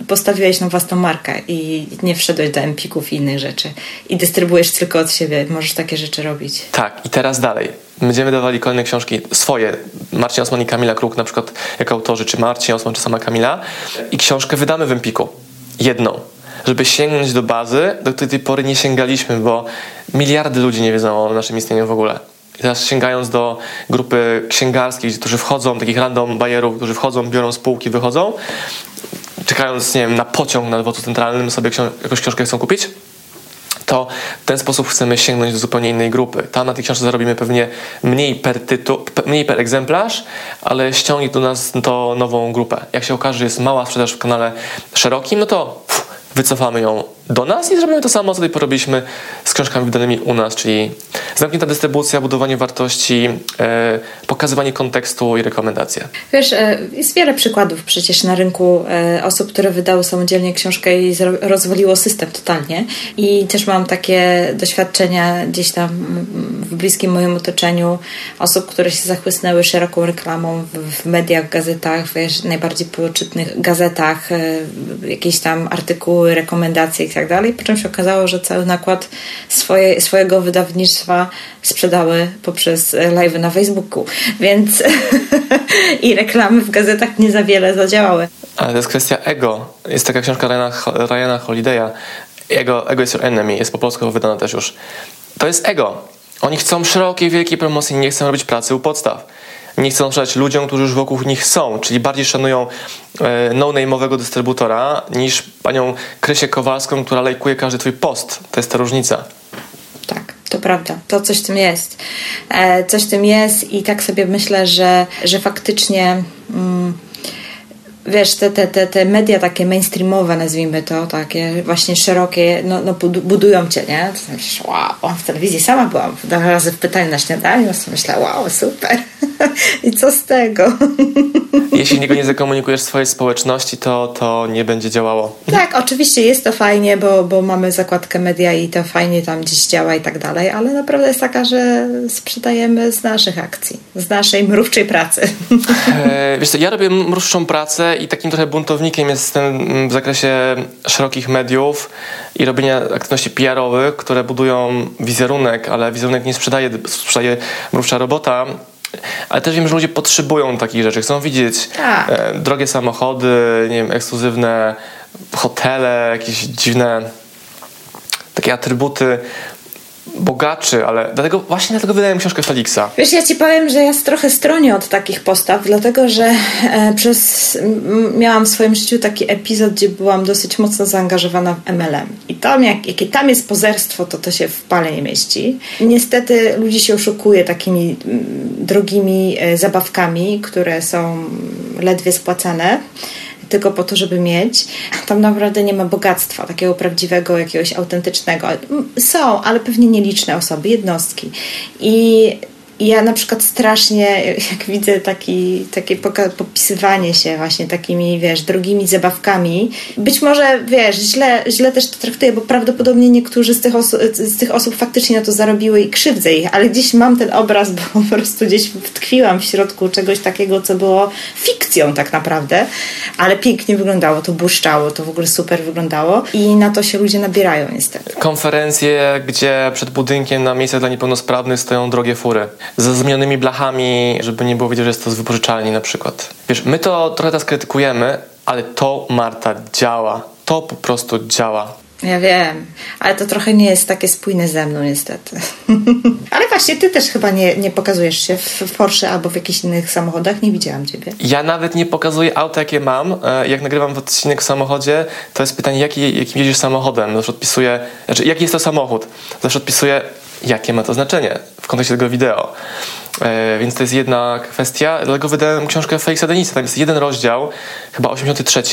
postawiłeś na własną markę i nie wszedłeś do empików i innych rzeczy. I dystrybuujesz tylko od siebie. Możesz takie rzeczy robić. Tak, i teraz dalej. Będziemy dawali kolejne książki swoje. Marcin Osman i Kamila Kruk na przykład jako autorzy, czy Marcin Osman, czy sama Kamila. I książkę wydamy w Empiku. Jedną żeby sięgnąć do bazy, do której tej pory nie sięgaliśmy, bo miliardy ludzi nie wiedzą o naszym istnieniu w ogóle. I teraz sięgając do grupy księgarskiej, którzy wchodzą, takich random bayerów, którzy wchodzą, biorą spółki, wychodzą, czekając, nie wiem, na pociąg na dworcu centralnym, sobie książ jakąś książkę chcą kupić, to w ten sposób chcemy sięgnąć do zupełnie innej grupy. Tam na tej książce zarobimy pewnie mniej per, tytuł, mniej per egzemplarz, ale ściągnie do nas to nową grupę. Jak się okaże, że jest mała sprzedaż w kanale szerokim, no to wycofamy ją do nas i zrobimy to samo, co tutaj porobiliśmy z książkami wydanymi u nas, czyli zamknięta dystrybucja, budowanie wartości, e, pokazywanie kontekstu i rekomendacje. Wiesz, e, jest wiele przykładów przecież na rynku e, osób, które wydały samodzielnie książkę i rozwaliło system totalnie. I też mam takie doświadczenia gdzieś tam w bliskim moim otoczeniu osób, które się zachłysnęły szeroką reklamą w, mediach, gazetach, wiesz, najbardziej poczytnych gazetach, jakieś tam artykuły, rekomendacje tak dalej, po czym się okazało, że cały nakład swoje, swojego wydawnictwa sprzedały poprzez live na Facebooku, więc i reklamy w gazetach nie za wiele zadziałały. Ale to jest kwestia ego. Jest taka książka Ryana, Ryana Holiday'a Ego, ego is your enemy, jest po polsku wydana też już. To jest ego. Oni chcą szerokiej, wielkiej promocji, nie chcą robić pracy u podstaw nie chcą sprzedać ludziom, którzy już wokół nich są, czyli bardziej szanują e, no-name'owego dystrybutora niż panią Krysię Kowalską, która lajkuje każdy twój post. To jest ta różnica. Tak, to prawda. To coś w tym jest. E, coś w tym jest i tak sobie myślę, że, że faktycznie... Wiesz, te, te, te, te media takie mainstreamowe, nazwijmy to, takie właśnie szerokie, no, no budują cię, nie? To myślisz, wow, w telewizji sama byłam dwa razy w pytaniu na śniadaniu, myślę, wow, super. I co z tego? Jeśli niego nie zakomunikujesz swojej społeczności, to, to nie będzie działało. Tak, oczywiście jest to fajnie, bo, bo mamy zakładkę media i to fajnie tam gdzieś działa i tak dalej, ale naprawdę jest taka, że sprzedajemy z naszych akcji, z naszej mrówczej pracy. E, wiesz co, ja robię mrówczą pracę i takim trochę buntownikiem jestem w zakresie szerokich mediów i robienia aktywności PR-owych, które budują wizerunek, ale wizerunek nie sprzedaje, sprzedaje mrówcza robota. Ale też wiem, że ludzie potrzebują takich rzeczy. Chcą widzieć tak. e, drogie samochody, nie wiem, ekskluzywne hotele, jakieś dziwne takie atrybuty bogaczy, ale dlatego właśnie dlatego wydałem książkę Felixa. Wiesz, ja ci powiem, że ja trochę stronię od takich postaw, dlatego że e, przez miałam w swoim życiu taki epizod, gdzie byłam dosyć mocno zaangażowana w MLM. I tam, jak, jakie tam jest pozerstwo, to to się w pale nie mieści. Niestety ludzi się oszukuje takimi drogimi e, zabawkami, które są ledwie spłacane tylko po to, żeby mieć. Tam naprawdę nie ma bogactwa takiego prawdziwego, jakiegoś autentycznego. Są, ale pewnie nieliczne osoby, jednostki. I ja na przykład strasznie, jak widzę taki, takie popisywanie się właśnie takimi, wiesz, drogimi zabawkami, być może, wiesz, źle, źle też to traktuję, bo prawdopodobnie niektórzy z tych, z tych osób faktycznie na to zarobiły i krzywdzę ich, ale gdzieś mam ten obraz, bo po prostu gdzieś wtkwiłam w środku czegoś takiego, co było fikcją tak naprawdę, ale pięknie wyglądało, to błyszczało, to w ogóle super wyglądało i na to się ludzie nabierają niestety. Konferencje, gdzie przed budynkiem na miejsce dla niepełnosprawnych stoją drogie fury ze zmienionymi blachami, żeby nie było widać, że jest to z wypożyczalni na przykład. Wiesz, my to trochę teraz krytykujemy, ale to, Marta, działa. To po prostu działa. Ja wiem, ale to trochę nie jest takie spójne ze mną niestety. ale właśnie ty też chyba nie, nie pokazujesz się w Porsche albo w jakichś innych samochodach. Nie widziałam ciebie. Ja nawet nie pokazuję auta, jakie mam. E, jak nagrywam odcinek w samochodzie, to jest pytanie, jaki, jakim jedziesz samochodem. Zawsze odpisuję, znaczy jaki jest to samochód. Zawsze odpisuję jakie ma to znaczenie w kontekście tego wideo. E, więc to jest jedna kwestia. Dlatego wydałem książkę Felixa Denisa. Tam jest jeden rozdział, chyba 83,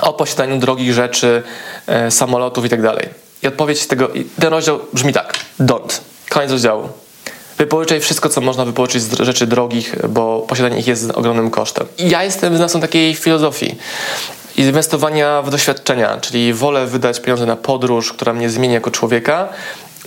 o posiadaniu drogich rzeczy, e, samolotów i tak dalej. I odpowiedź tego, ten rozdział brzmi tak. Don't. Koniec rozdziału. Wypożyczaj wszystko, co można wypożyczyć z rzeczy drogich, bo posiadanie ich jest ogromnym kosztem. I ja jestem wyznawcą takiej filozofii inwestowania w doświadczenia, czyli wolę wydać pieniądze na podróż, która mnie zmieni jako człowieka,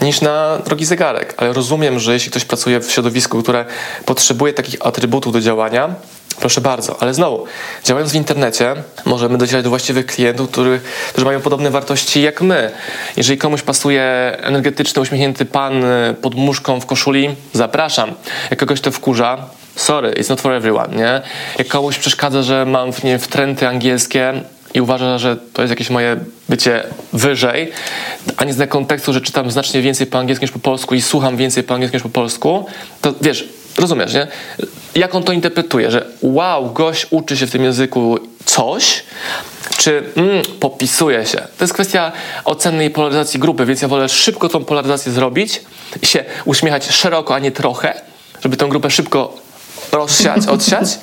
niż na drogi zegarek. Ale rozumiem, że jeśli ktoś pracuje w środowisku, które potrzebuje takich atrybutów do działania, Proszę bardzo, ale znowu, działając w internecie, możemy docierać do właściwych klientów, którzy, którzy mają podobne wartości jak my. Jeżeli komuś pasuje energetyczny, uśmiechnięty pan pod muszką w koszuli, zapraszam. Jak kogoś to wkurza, sorry, it's not for everyone, nie? Jak komuś przeszkadza, że mam w, nie, wtręty angielskie, i uważa, że to jest jakieś moje bycie wyżej, a nie zna kontekstu, że czytam znacznie więcej po angielsku niż po polsku i słucham więcej po angielsku niż po polsku, to wiesz, rozumiesz, nie? Jak on to interpretuje, że wow, gość uczy się w tym języku coś, czy mm, popisuje się. To jest kwestia oceny i polaryzacji grupy, więc ja wolę szybko tą polaryzację zrobić i się uśmiechać szeroko, a nie trochę, żeby tę grupę szybko rozsiać, odsiać.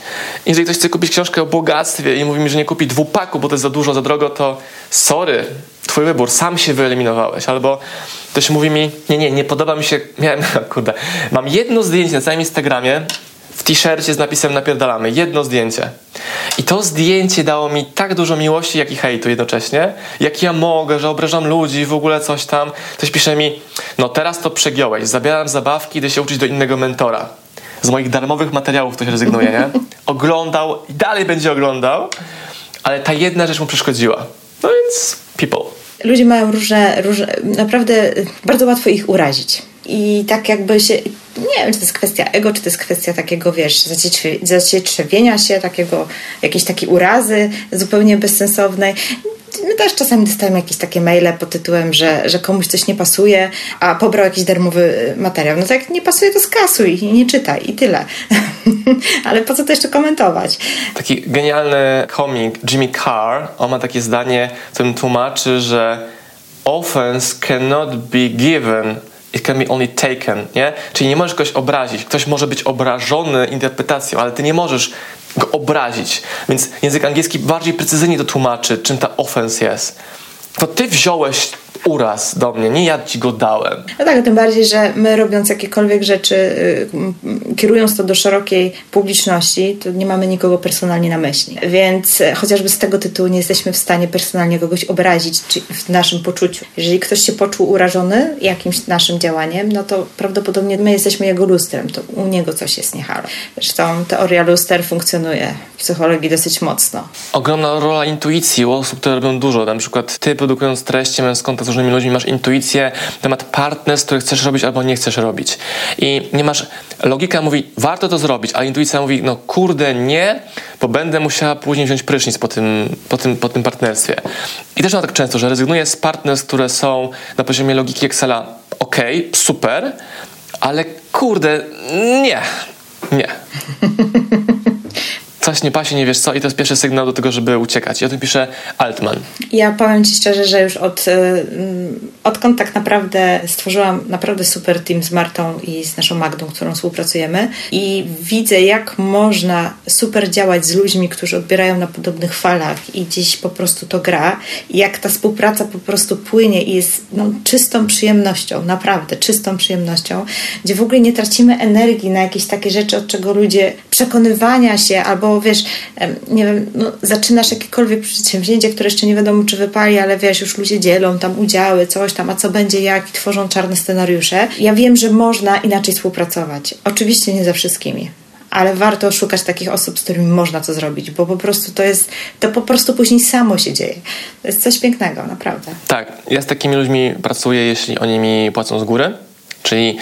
Jeżeli ktoś chce kupić książkę o bogactwie i mówi mi, że nie kupi dwupaku, bo to jest za dużo, za drogo, to sorry, twój wybór, sam się wyeliminowałeś. Albo ktoś mówi mi, nie, nie, nie podoba mi się, miałem, kurde, mam jedno zdjęcie na całym Instagramie, w t-shircie z napisem napierdalamy, jedno zdjęcie. I to zdjęcie dało mi tak dużo miłości, jak i hejtu jednocześnie. Jak ja mogę, że obrażam ludzi, w ogóle coś tam. Ktoś pisze mi, no teraz to przegiąłeś, zabieram zabawki, idę się uczyć do innego mentora z moich darmowych materiałów ktoś rezygnuje, nie? Oglądał i dalej będzie oglądał, ale ta jedna rzecz mu przeszkodziła. No więc people. Ludzie mają różne, różne, naprawdę bardzo łatwo ich urazić. I tak jakby się, nie wiem, czy to jest kwestia ego, czy to jest kwestia takiego, wiesz, zacietrzewienia się, takiego, jakiejś takiej urazy zupełnie bezsensownej my też czasami dostajemy jakieś takie maile pod tytułem, że, że komuś coś nie pasuje, a pobrał jakiś darmowy materiał. No to jak nie pasuje, to skasuj i nie czytaj i tyle. Ale po co to jeszcze komentować? Taki genialny komik Jimmy Carr, on ma takie zdanie, w którym tłumaczy, że offense cannot be given it can be only taken, nie? Czyli nie możesz kogoś obrazić. Ktoś może być obrażony interpretacją, ale ty nie możesz go obrazić. Więc język angielski bardziej precyzyjnie to tłumaczy, czym ta offense jest. To ty wziąłeś uraz do mnie, nie ja ci go dałem. No tak, tym bardziej, że my robiąc jakiekolwiek rzeczy, y, kierując to do szerokiej publiczności, to nie mamy nikogo personalnie na myśli. Więc e, chociażby z tego tytułu nie jesteśmy w stanie personalnie kogoś obrazić w naszym poczuciu. Jeżeli ktoś się poczuł urażony jakimś naszym działaniem, no to prawdopodobnie my jesteśmy jego lustrem, to u niego coś jest niehalo. Zresztą teoria luster funkcjonuje w psychologii dosyć mocno. Ogromna rola intuicji u osób, które robią dużo. Na przykład ty produkując treści mając kontakt z różnymi ludźmi, masz intuicję, temat partnerstw, które chcesz robić albo nie chcesz robić. I nie masz, logika mówi, warto to zrobić, a intuicja mówi, no kurde, nie, bo będę musiała później wziąć prysznic po tym, po tym, po tym partnerstwie. I też mam tak często, że rezygnuję z partnerstw, które są na poziomie logiki Excela, ok, super, ale kurde, nie, nie. Coś nie pasie, nie wiesz co i to jest pierwszy sygnał do tego, żeby uciekać. I o tym pisze Altman. Ja powiem Ci szczerze, że już od, y, odkąd tak naprawdę stworzyłam naprawdę super team z Martą i z naszą Magdą, którą współpracujemy i widzę jak można super działać z ludźmi, którzy odbierają na podobnych falach i gdzieś po prostu to gra i jak ta współpraca po prostu płynie i jest no, czystą przyjemnością, naprawdę czystą przyjemnością, gdzie w ogóle nie tracimy energii na jakieś takie rzeczy, od czego ludzie przekonywania się albo wiesz, nie wiem, no, zaczynasz jakiekolwiek przedsięwzięcie, które jeszcze nie wiadomo, czy wypali, ale wiesz, już ludzie dzielą tam udziały, coś tam, a co będzie jak i tworzą czarne scenariusze. Ja wiem, że można inaczej współpracować. Oczywiście nie ze wszystkimi ale warto szukać takich osób, z którymi można to zrobić, bo po prostu to jest, to po prostu później samo się dzieje. To jest coś pięknego, naprawdę. Tak, ja z takimi ludźmi pracuję, jeśli oni mi płacą z góry, czyli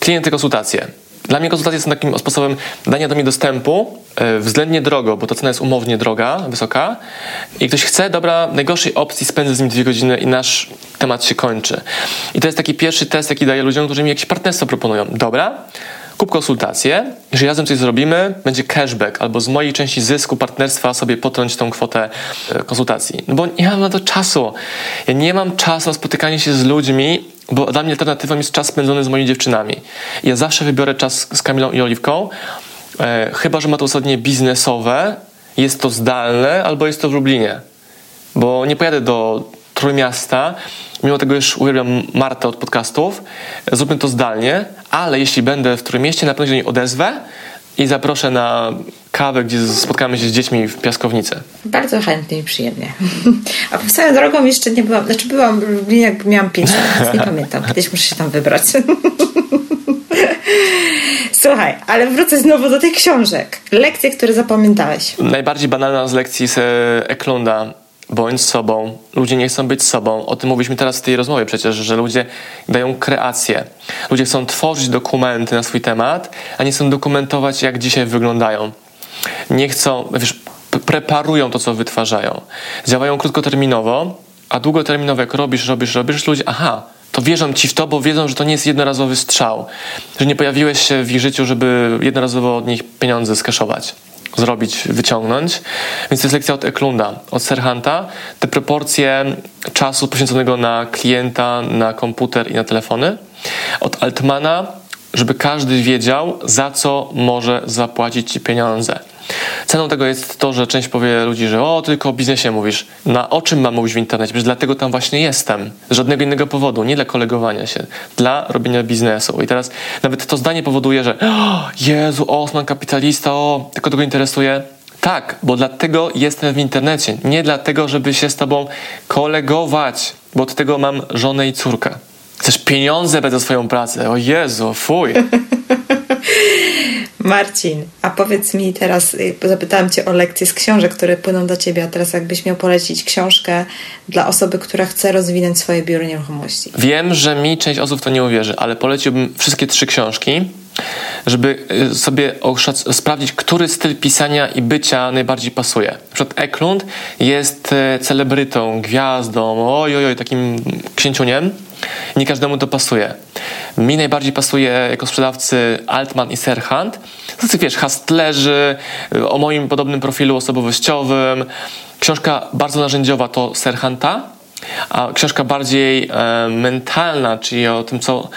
klienty konsultacje dla mnie konsultacje są takim sposobem dania do mnie dostępu e, względnie drogo, bo ta cena jest umownie droga, wysoka i ktoś chce, dobra, najgorszej opcji spędzę z nim dwie godziny i nasz temat się kończy. I to jest taki pierwszy test, jaki daję ludziom, którzy mi jakieś partnerstwo proponują. Dobra, kup konsultację, jeżeli razem coś zrobimy, będzie cashback, albo z mojej części zysku partnerstwa sobie potrąć tą kwotę e, konsultacji. No bo nie mam na to czasu. Ja nie mam czasu na spotykanie się z ludźmi, bo dla mnie alternatywą jest czas spędzony z moimi dziewczynami. Ja zawsze wybiorę czas z Kamilą i Oliwką, e, chyba że ma to uzasadnienie biznesowe, jest to zdalne albo jest to w Lublinie. Bo nie pojadę do Trójmiasta, mimo tego już uwielbiam Martę od podcastów, zróbmy to zdalnie, ale jeśli będę w Trójmieście, na pewno się do niej odezwę i zaproszę na kawę, gdzie spotkamy się z dziećmi w piaskownicy. Bardzo chętnie i przyjemnie. A po swoją drogą jeszcze nie byłam, znaczy byłam w Lublinie, jak miałam 5 lat, nie pamiętam. Kiedyś muszę się tam wybrać. Słuchaj, ale wrócę znowu do tych książek. Lekcje, które zapamiętałeś. Najbardziej banalna z lekcji z Eklunda bądź sobą. Ludzie nie chcą być sobą. O tym mówiliśmy teraz w tej rozmowie przecież, że ludzie dają kreację. Ludzie chcą tworzyć dokumenty na swój temat, a nie chcą dokumentować, jak dzisiaj wyglądają. Nie chcą, wiesz, preparują to, co wytwarzają. Działają krótkoterminowo, a długoterminowo, jak robisz, robisz, robisz, ludzie, aha, to wierzą ci w to, bo wiedzą, że to nie jest jednorazowy strzał. Że nie pojawiłeś się w ich życiu, żeby jednorazowo od nich pieniądze skaszować zrobić, wyciągnąć. Więc to jest lekcja od Eklunda, od Serhanta. Te proporcje czasu poświęconego na klienta, na komputer i na telefony. Od Altmana, żeby każdy wiedział, za co może zapłacić ci pieniądze. Ceną tego jest to, że część powie ludzi, że o, tylko o biznesie mówisz. Na o czym mam mówić w internecie? Przecież dlatego tam właśnie jestem. Z żadnego innego powodu, nie dla kolegowania się, dla robienia biznesu. I teraz nawet to zdanie powoduje, że o, Jezu, Osman kapitalista, o, tylko tego interesuje. Tak, bo dlatego jestem w internecie. Nie dlatego, żeby się z tobą kolegować, bo od tego mam żonę i córkę. Chcesz pieniądze za swoją pracę. O Jezu, fuj. Marcin, a powiedz mi teraz, y, zapytałam Cię o lekcje z książek, które płyną do Ciebie, a teraz jakbyś miał polecić książkę dla osoby, która chce rozwinąć swoje biuro nieruchomości. Wiem, że mi część osób to nie uwierzy, ale poleciłbym wszystkie trzy książki, żeby y, sobie sprawdzić, który styl pisania i bycia najbardziej pasuje. Na przykład Eklund jest y, celebrytą, gwiazdą, oj, oj, oj takim księciuniem, nie każdemu to pasuje. Mi najbardziej pasuje jako sprzedawcy Altman i Serhant. Tacy wiesz, hastlerzy o moim podobnym profilu osobowościowym. Książka bardzo narzędziowa to Serhanta, a książka bardziej e, mentalna, czyli o tym, co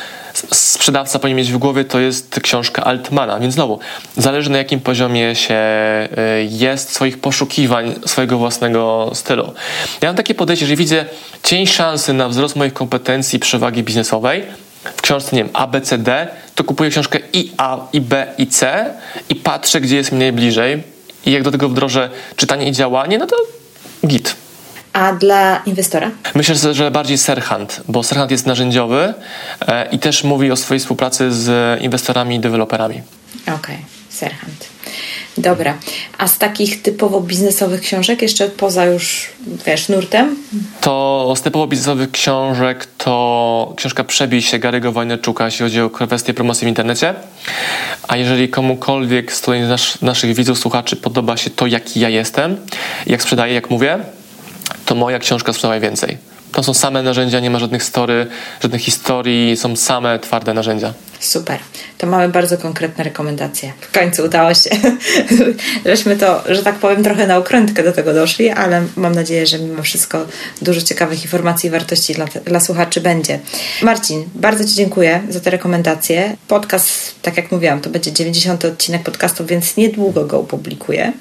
sprzedawca powinien mieć w głowie, to jest książka Altmana. Więc znowu, zależy na jakim poziomie się e, jest swoich poszukiwań, swojego własnego stylu. Ja mam takie podejście, że widzę cień szansy na wzrost moich kompetencji przewagi biznesowej, w książce, nie wiem, to kupuję książkę i A, i B, i C i patrzę, gdzie jest mi najbliżej i jak do tego wdrożę czytanie i działanie, no to git. A dla inwestora? Myślę, że bardziej Serhant, bo Serhant jest narzędziowy e, i też mówi o swojej współpracy z inwestorami i deweloperami. Okej, okay. Serhant. Dobra. A z takich typowo biznesowych książek, jeszcze poza już, wiesz, nurtem? To z typowo biznesowych książek to książka Przebij się Gary'ego Wojnaczuka, jeśli chodzi o kwestię promocji w internecie. A jeżeli komukolwiek z nas, naszych widzów, słuchaczy podoba się to, jaki ja jestem, jak sprzedaję, jak mówię, to moja książka sprzedała więcej. To są same narzędzia, nie ma żadnych story, żadnych historii, są same twarde narzędzia. Super. To mamy bardzo konkretne rekomendacje. W końcu udało się. Żeśmy to, że tak powiem, trochę na okrętkę do tego doszli, ale mam nadzieję, że mimo wszystko dużo ciekawych informacji i wartości dla, dla słuchaczy będzie. Marcin, bardzo Ci dziękuję za te rekomendacje. Podcast, tak jak mówiłam, to będzie 90 odcinek podcastu, więc niedługo go opublikuję.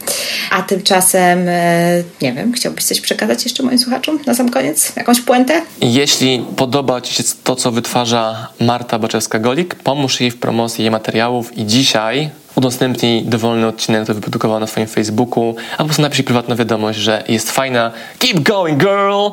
A tymczasem, e, nie wiem, chciałbyś coś przekazać jeszcze moim słuchaczom na sam koniec? Jakąś puentę? Jeśli podoba Ci się to, co wytwarza Marta Baczewska-Golik, pomóż jej w promocji jej materiałów i dzisiaj udostępnij dowolny odcinek, który wyprodukowała na swoim Facebooku, a po prostu napisz prywatną wiadomość, że jest fajna. Keep going, girl!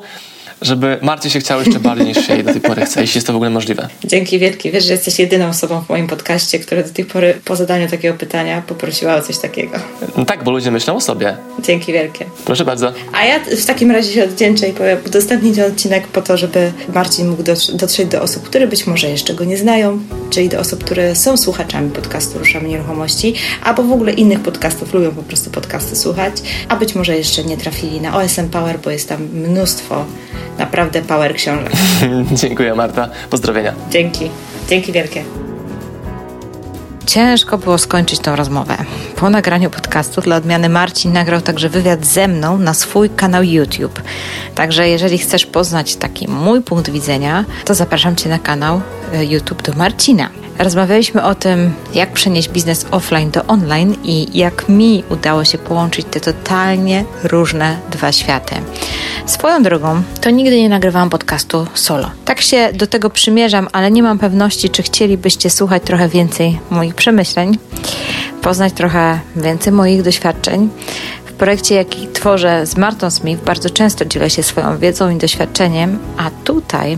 Żeby Marcie się chciało jeszcze bardziej niż się jej do tej pory chce, jeśli jest to w ogóle możliwe. Dzięki wielkie. Wiesz, że jesteś jedyną osobą w moim podcaście, która do tej pory po zadaniu takiego pytania poprosiła o coś takiego. No tak, bo ludzie myślą o sobie. Dzięki wielkie. Proszę bardzo. A ja w takim razie się oddzięczę i powiem, udostępnić ten odcinek po to, żeby Marcin mógł dotrzeć do osób, które być może jeszcze go nie znają, czyli do osób, które są słuchaczami podcastu Ruszamy Nieruchomości, albo w ogóle innych podcastów, lubią po prostu podcasty słuchać, a być może jeszcze nie trafili na OSM Power, bo jest tam mnóstwo naprawdę power książek. Dziękuję Marta, pozdrowienia. Dzięki, dzięki wielkie. Ciężko było skończyć tą rozmowę. Po nagraniu podcastu dla odmiany Marcin nagrał także wywiad ze mną na swój kanał YouTube. Także jeżeli chcesz poznać taki mój punkt widzenia, to zapraszam Cię na kanał YouTube do Marcina. Rozmawialiśmy o tym, jak przenieść biznes offline do online i jak mi udało się połączyć te totalnie różne dwa światy. Swoją drogą, to nigdy nie nagrywałam podcastu solo. Tak się do tego przymierzam, ale nie mam pewności, czy chcielibyście słuchać trochę więcej moich przemyśleń, poznać trochę więcej moich doświadczeń. W projekcie, jaki tworzę z Martą Smith, bardzo często dzielę się swoją wiedzą i doświadczeniem, a tutaj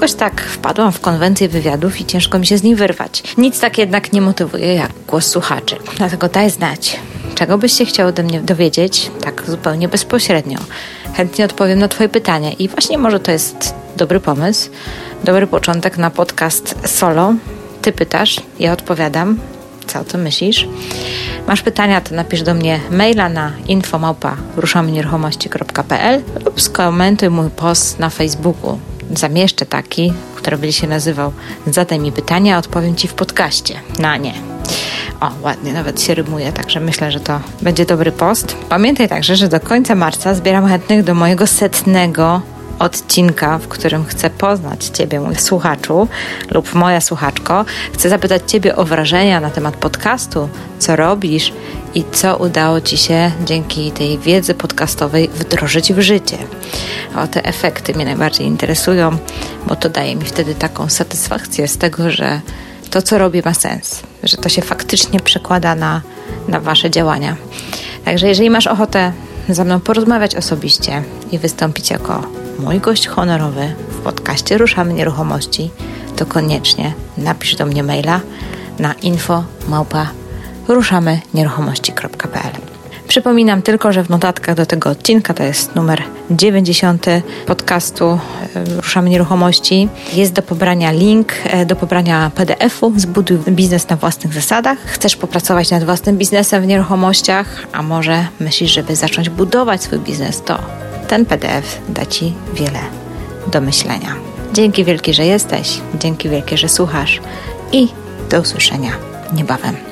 Jakoś tak wpadłam w konwencję wywiadów i ciężko mi się z nim wyrwać. Nic tak jednak nie motywuje jak głos słuchaczy. Dlatego daj znać, czego byś się chciał ode mnie dowiedzieć, tak zupełnie bezpośrednio. Chętnie odpowiem na Twoje pytanie i właśnie może to jest dobry pomysł, dobry początek na podcast solo. Ty pytasz, ja odpowiadam. Co o tym myślisz? Masz pytania, to napisz do mnie maila na infomałpa ruszamynieruchomości.pl lub skomentuj mój post na Facebooku zamieszczę taki, który będzie się nazywał Zadaj mi pytania, odpowiem Ci w podcaście. Na nie. O, ładnie, nawet się rymuje, także myślę, że to będzie dobry post. Pamiętaj także, że do końca marca zbieram chętnych do mojego setnego odcinka, w którym chcę poznać Ciebie, mój słuchaczu lub moja słuchaczko. Chcę zapytać Ciebie o wrażenia na temat podcastu, co robisz i co udało Ci się dzięki tej wiedzy podcastowej wdrożyć w życie. O te efekty mnie najbardziej interesują, bo to daje mi wtedy taką satysfakcję z tego, że to, co robię, ma sens, że to się faktycznie przekłada na, na Wasze działania. Także jeżeli masz ochotę ze mną porozmawiać osobiście i wystąpić jako mój gość honorowy w podcaście Ruszamy Nieruchomości, to koniecznie napisz do mnie maila na info małpa ruszamynieruchomości.pl Przypominam tylko, że w notatkach do tego odcinka, to jest numer 90 podcastu e, Ruszamy Nieruchomości, jest do pobrania link e, do pobrania PDF-u Zbuduj biznes na własnych zasadach. Chcesz popracować nad własnym biznesem w nieruchomościach, a może myślisz, żeby zacząć budować swój biznes, to ten PDF da Ci wiele do myślenia. Dzięki wielkie, że jesteś, dzięki wielkie, że słuchasz i do usłyszenia niebawem.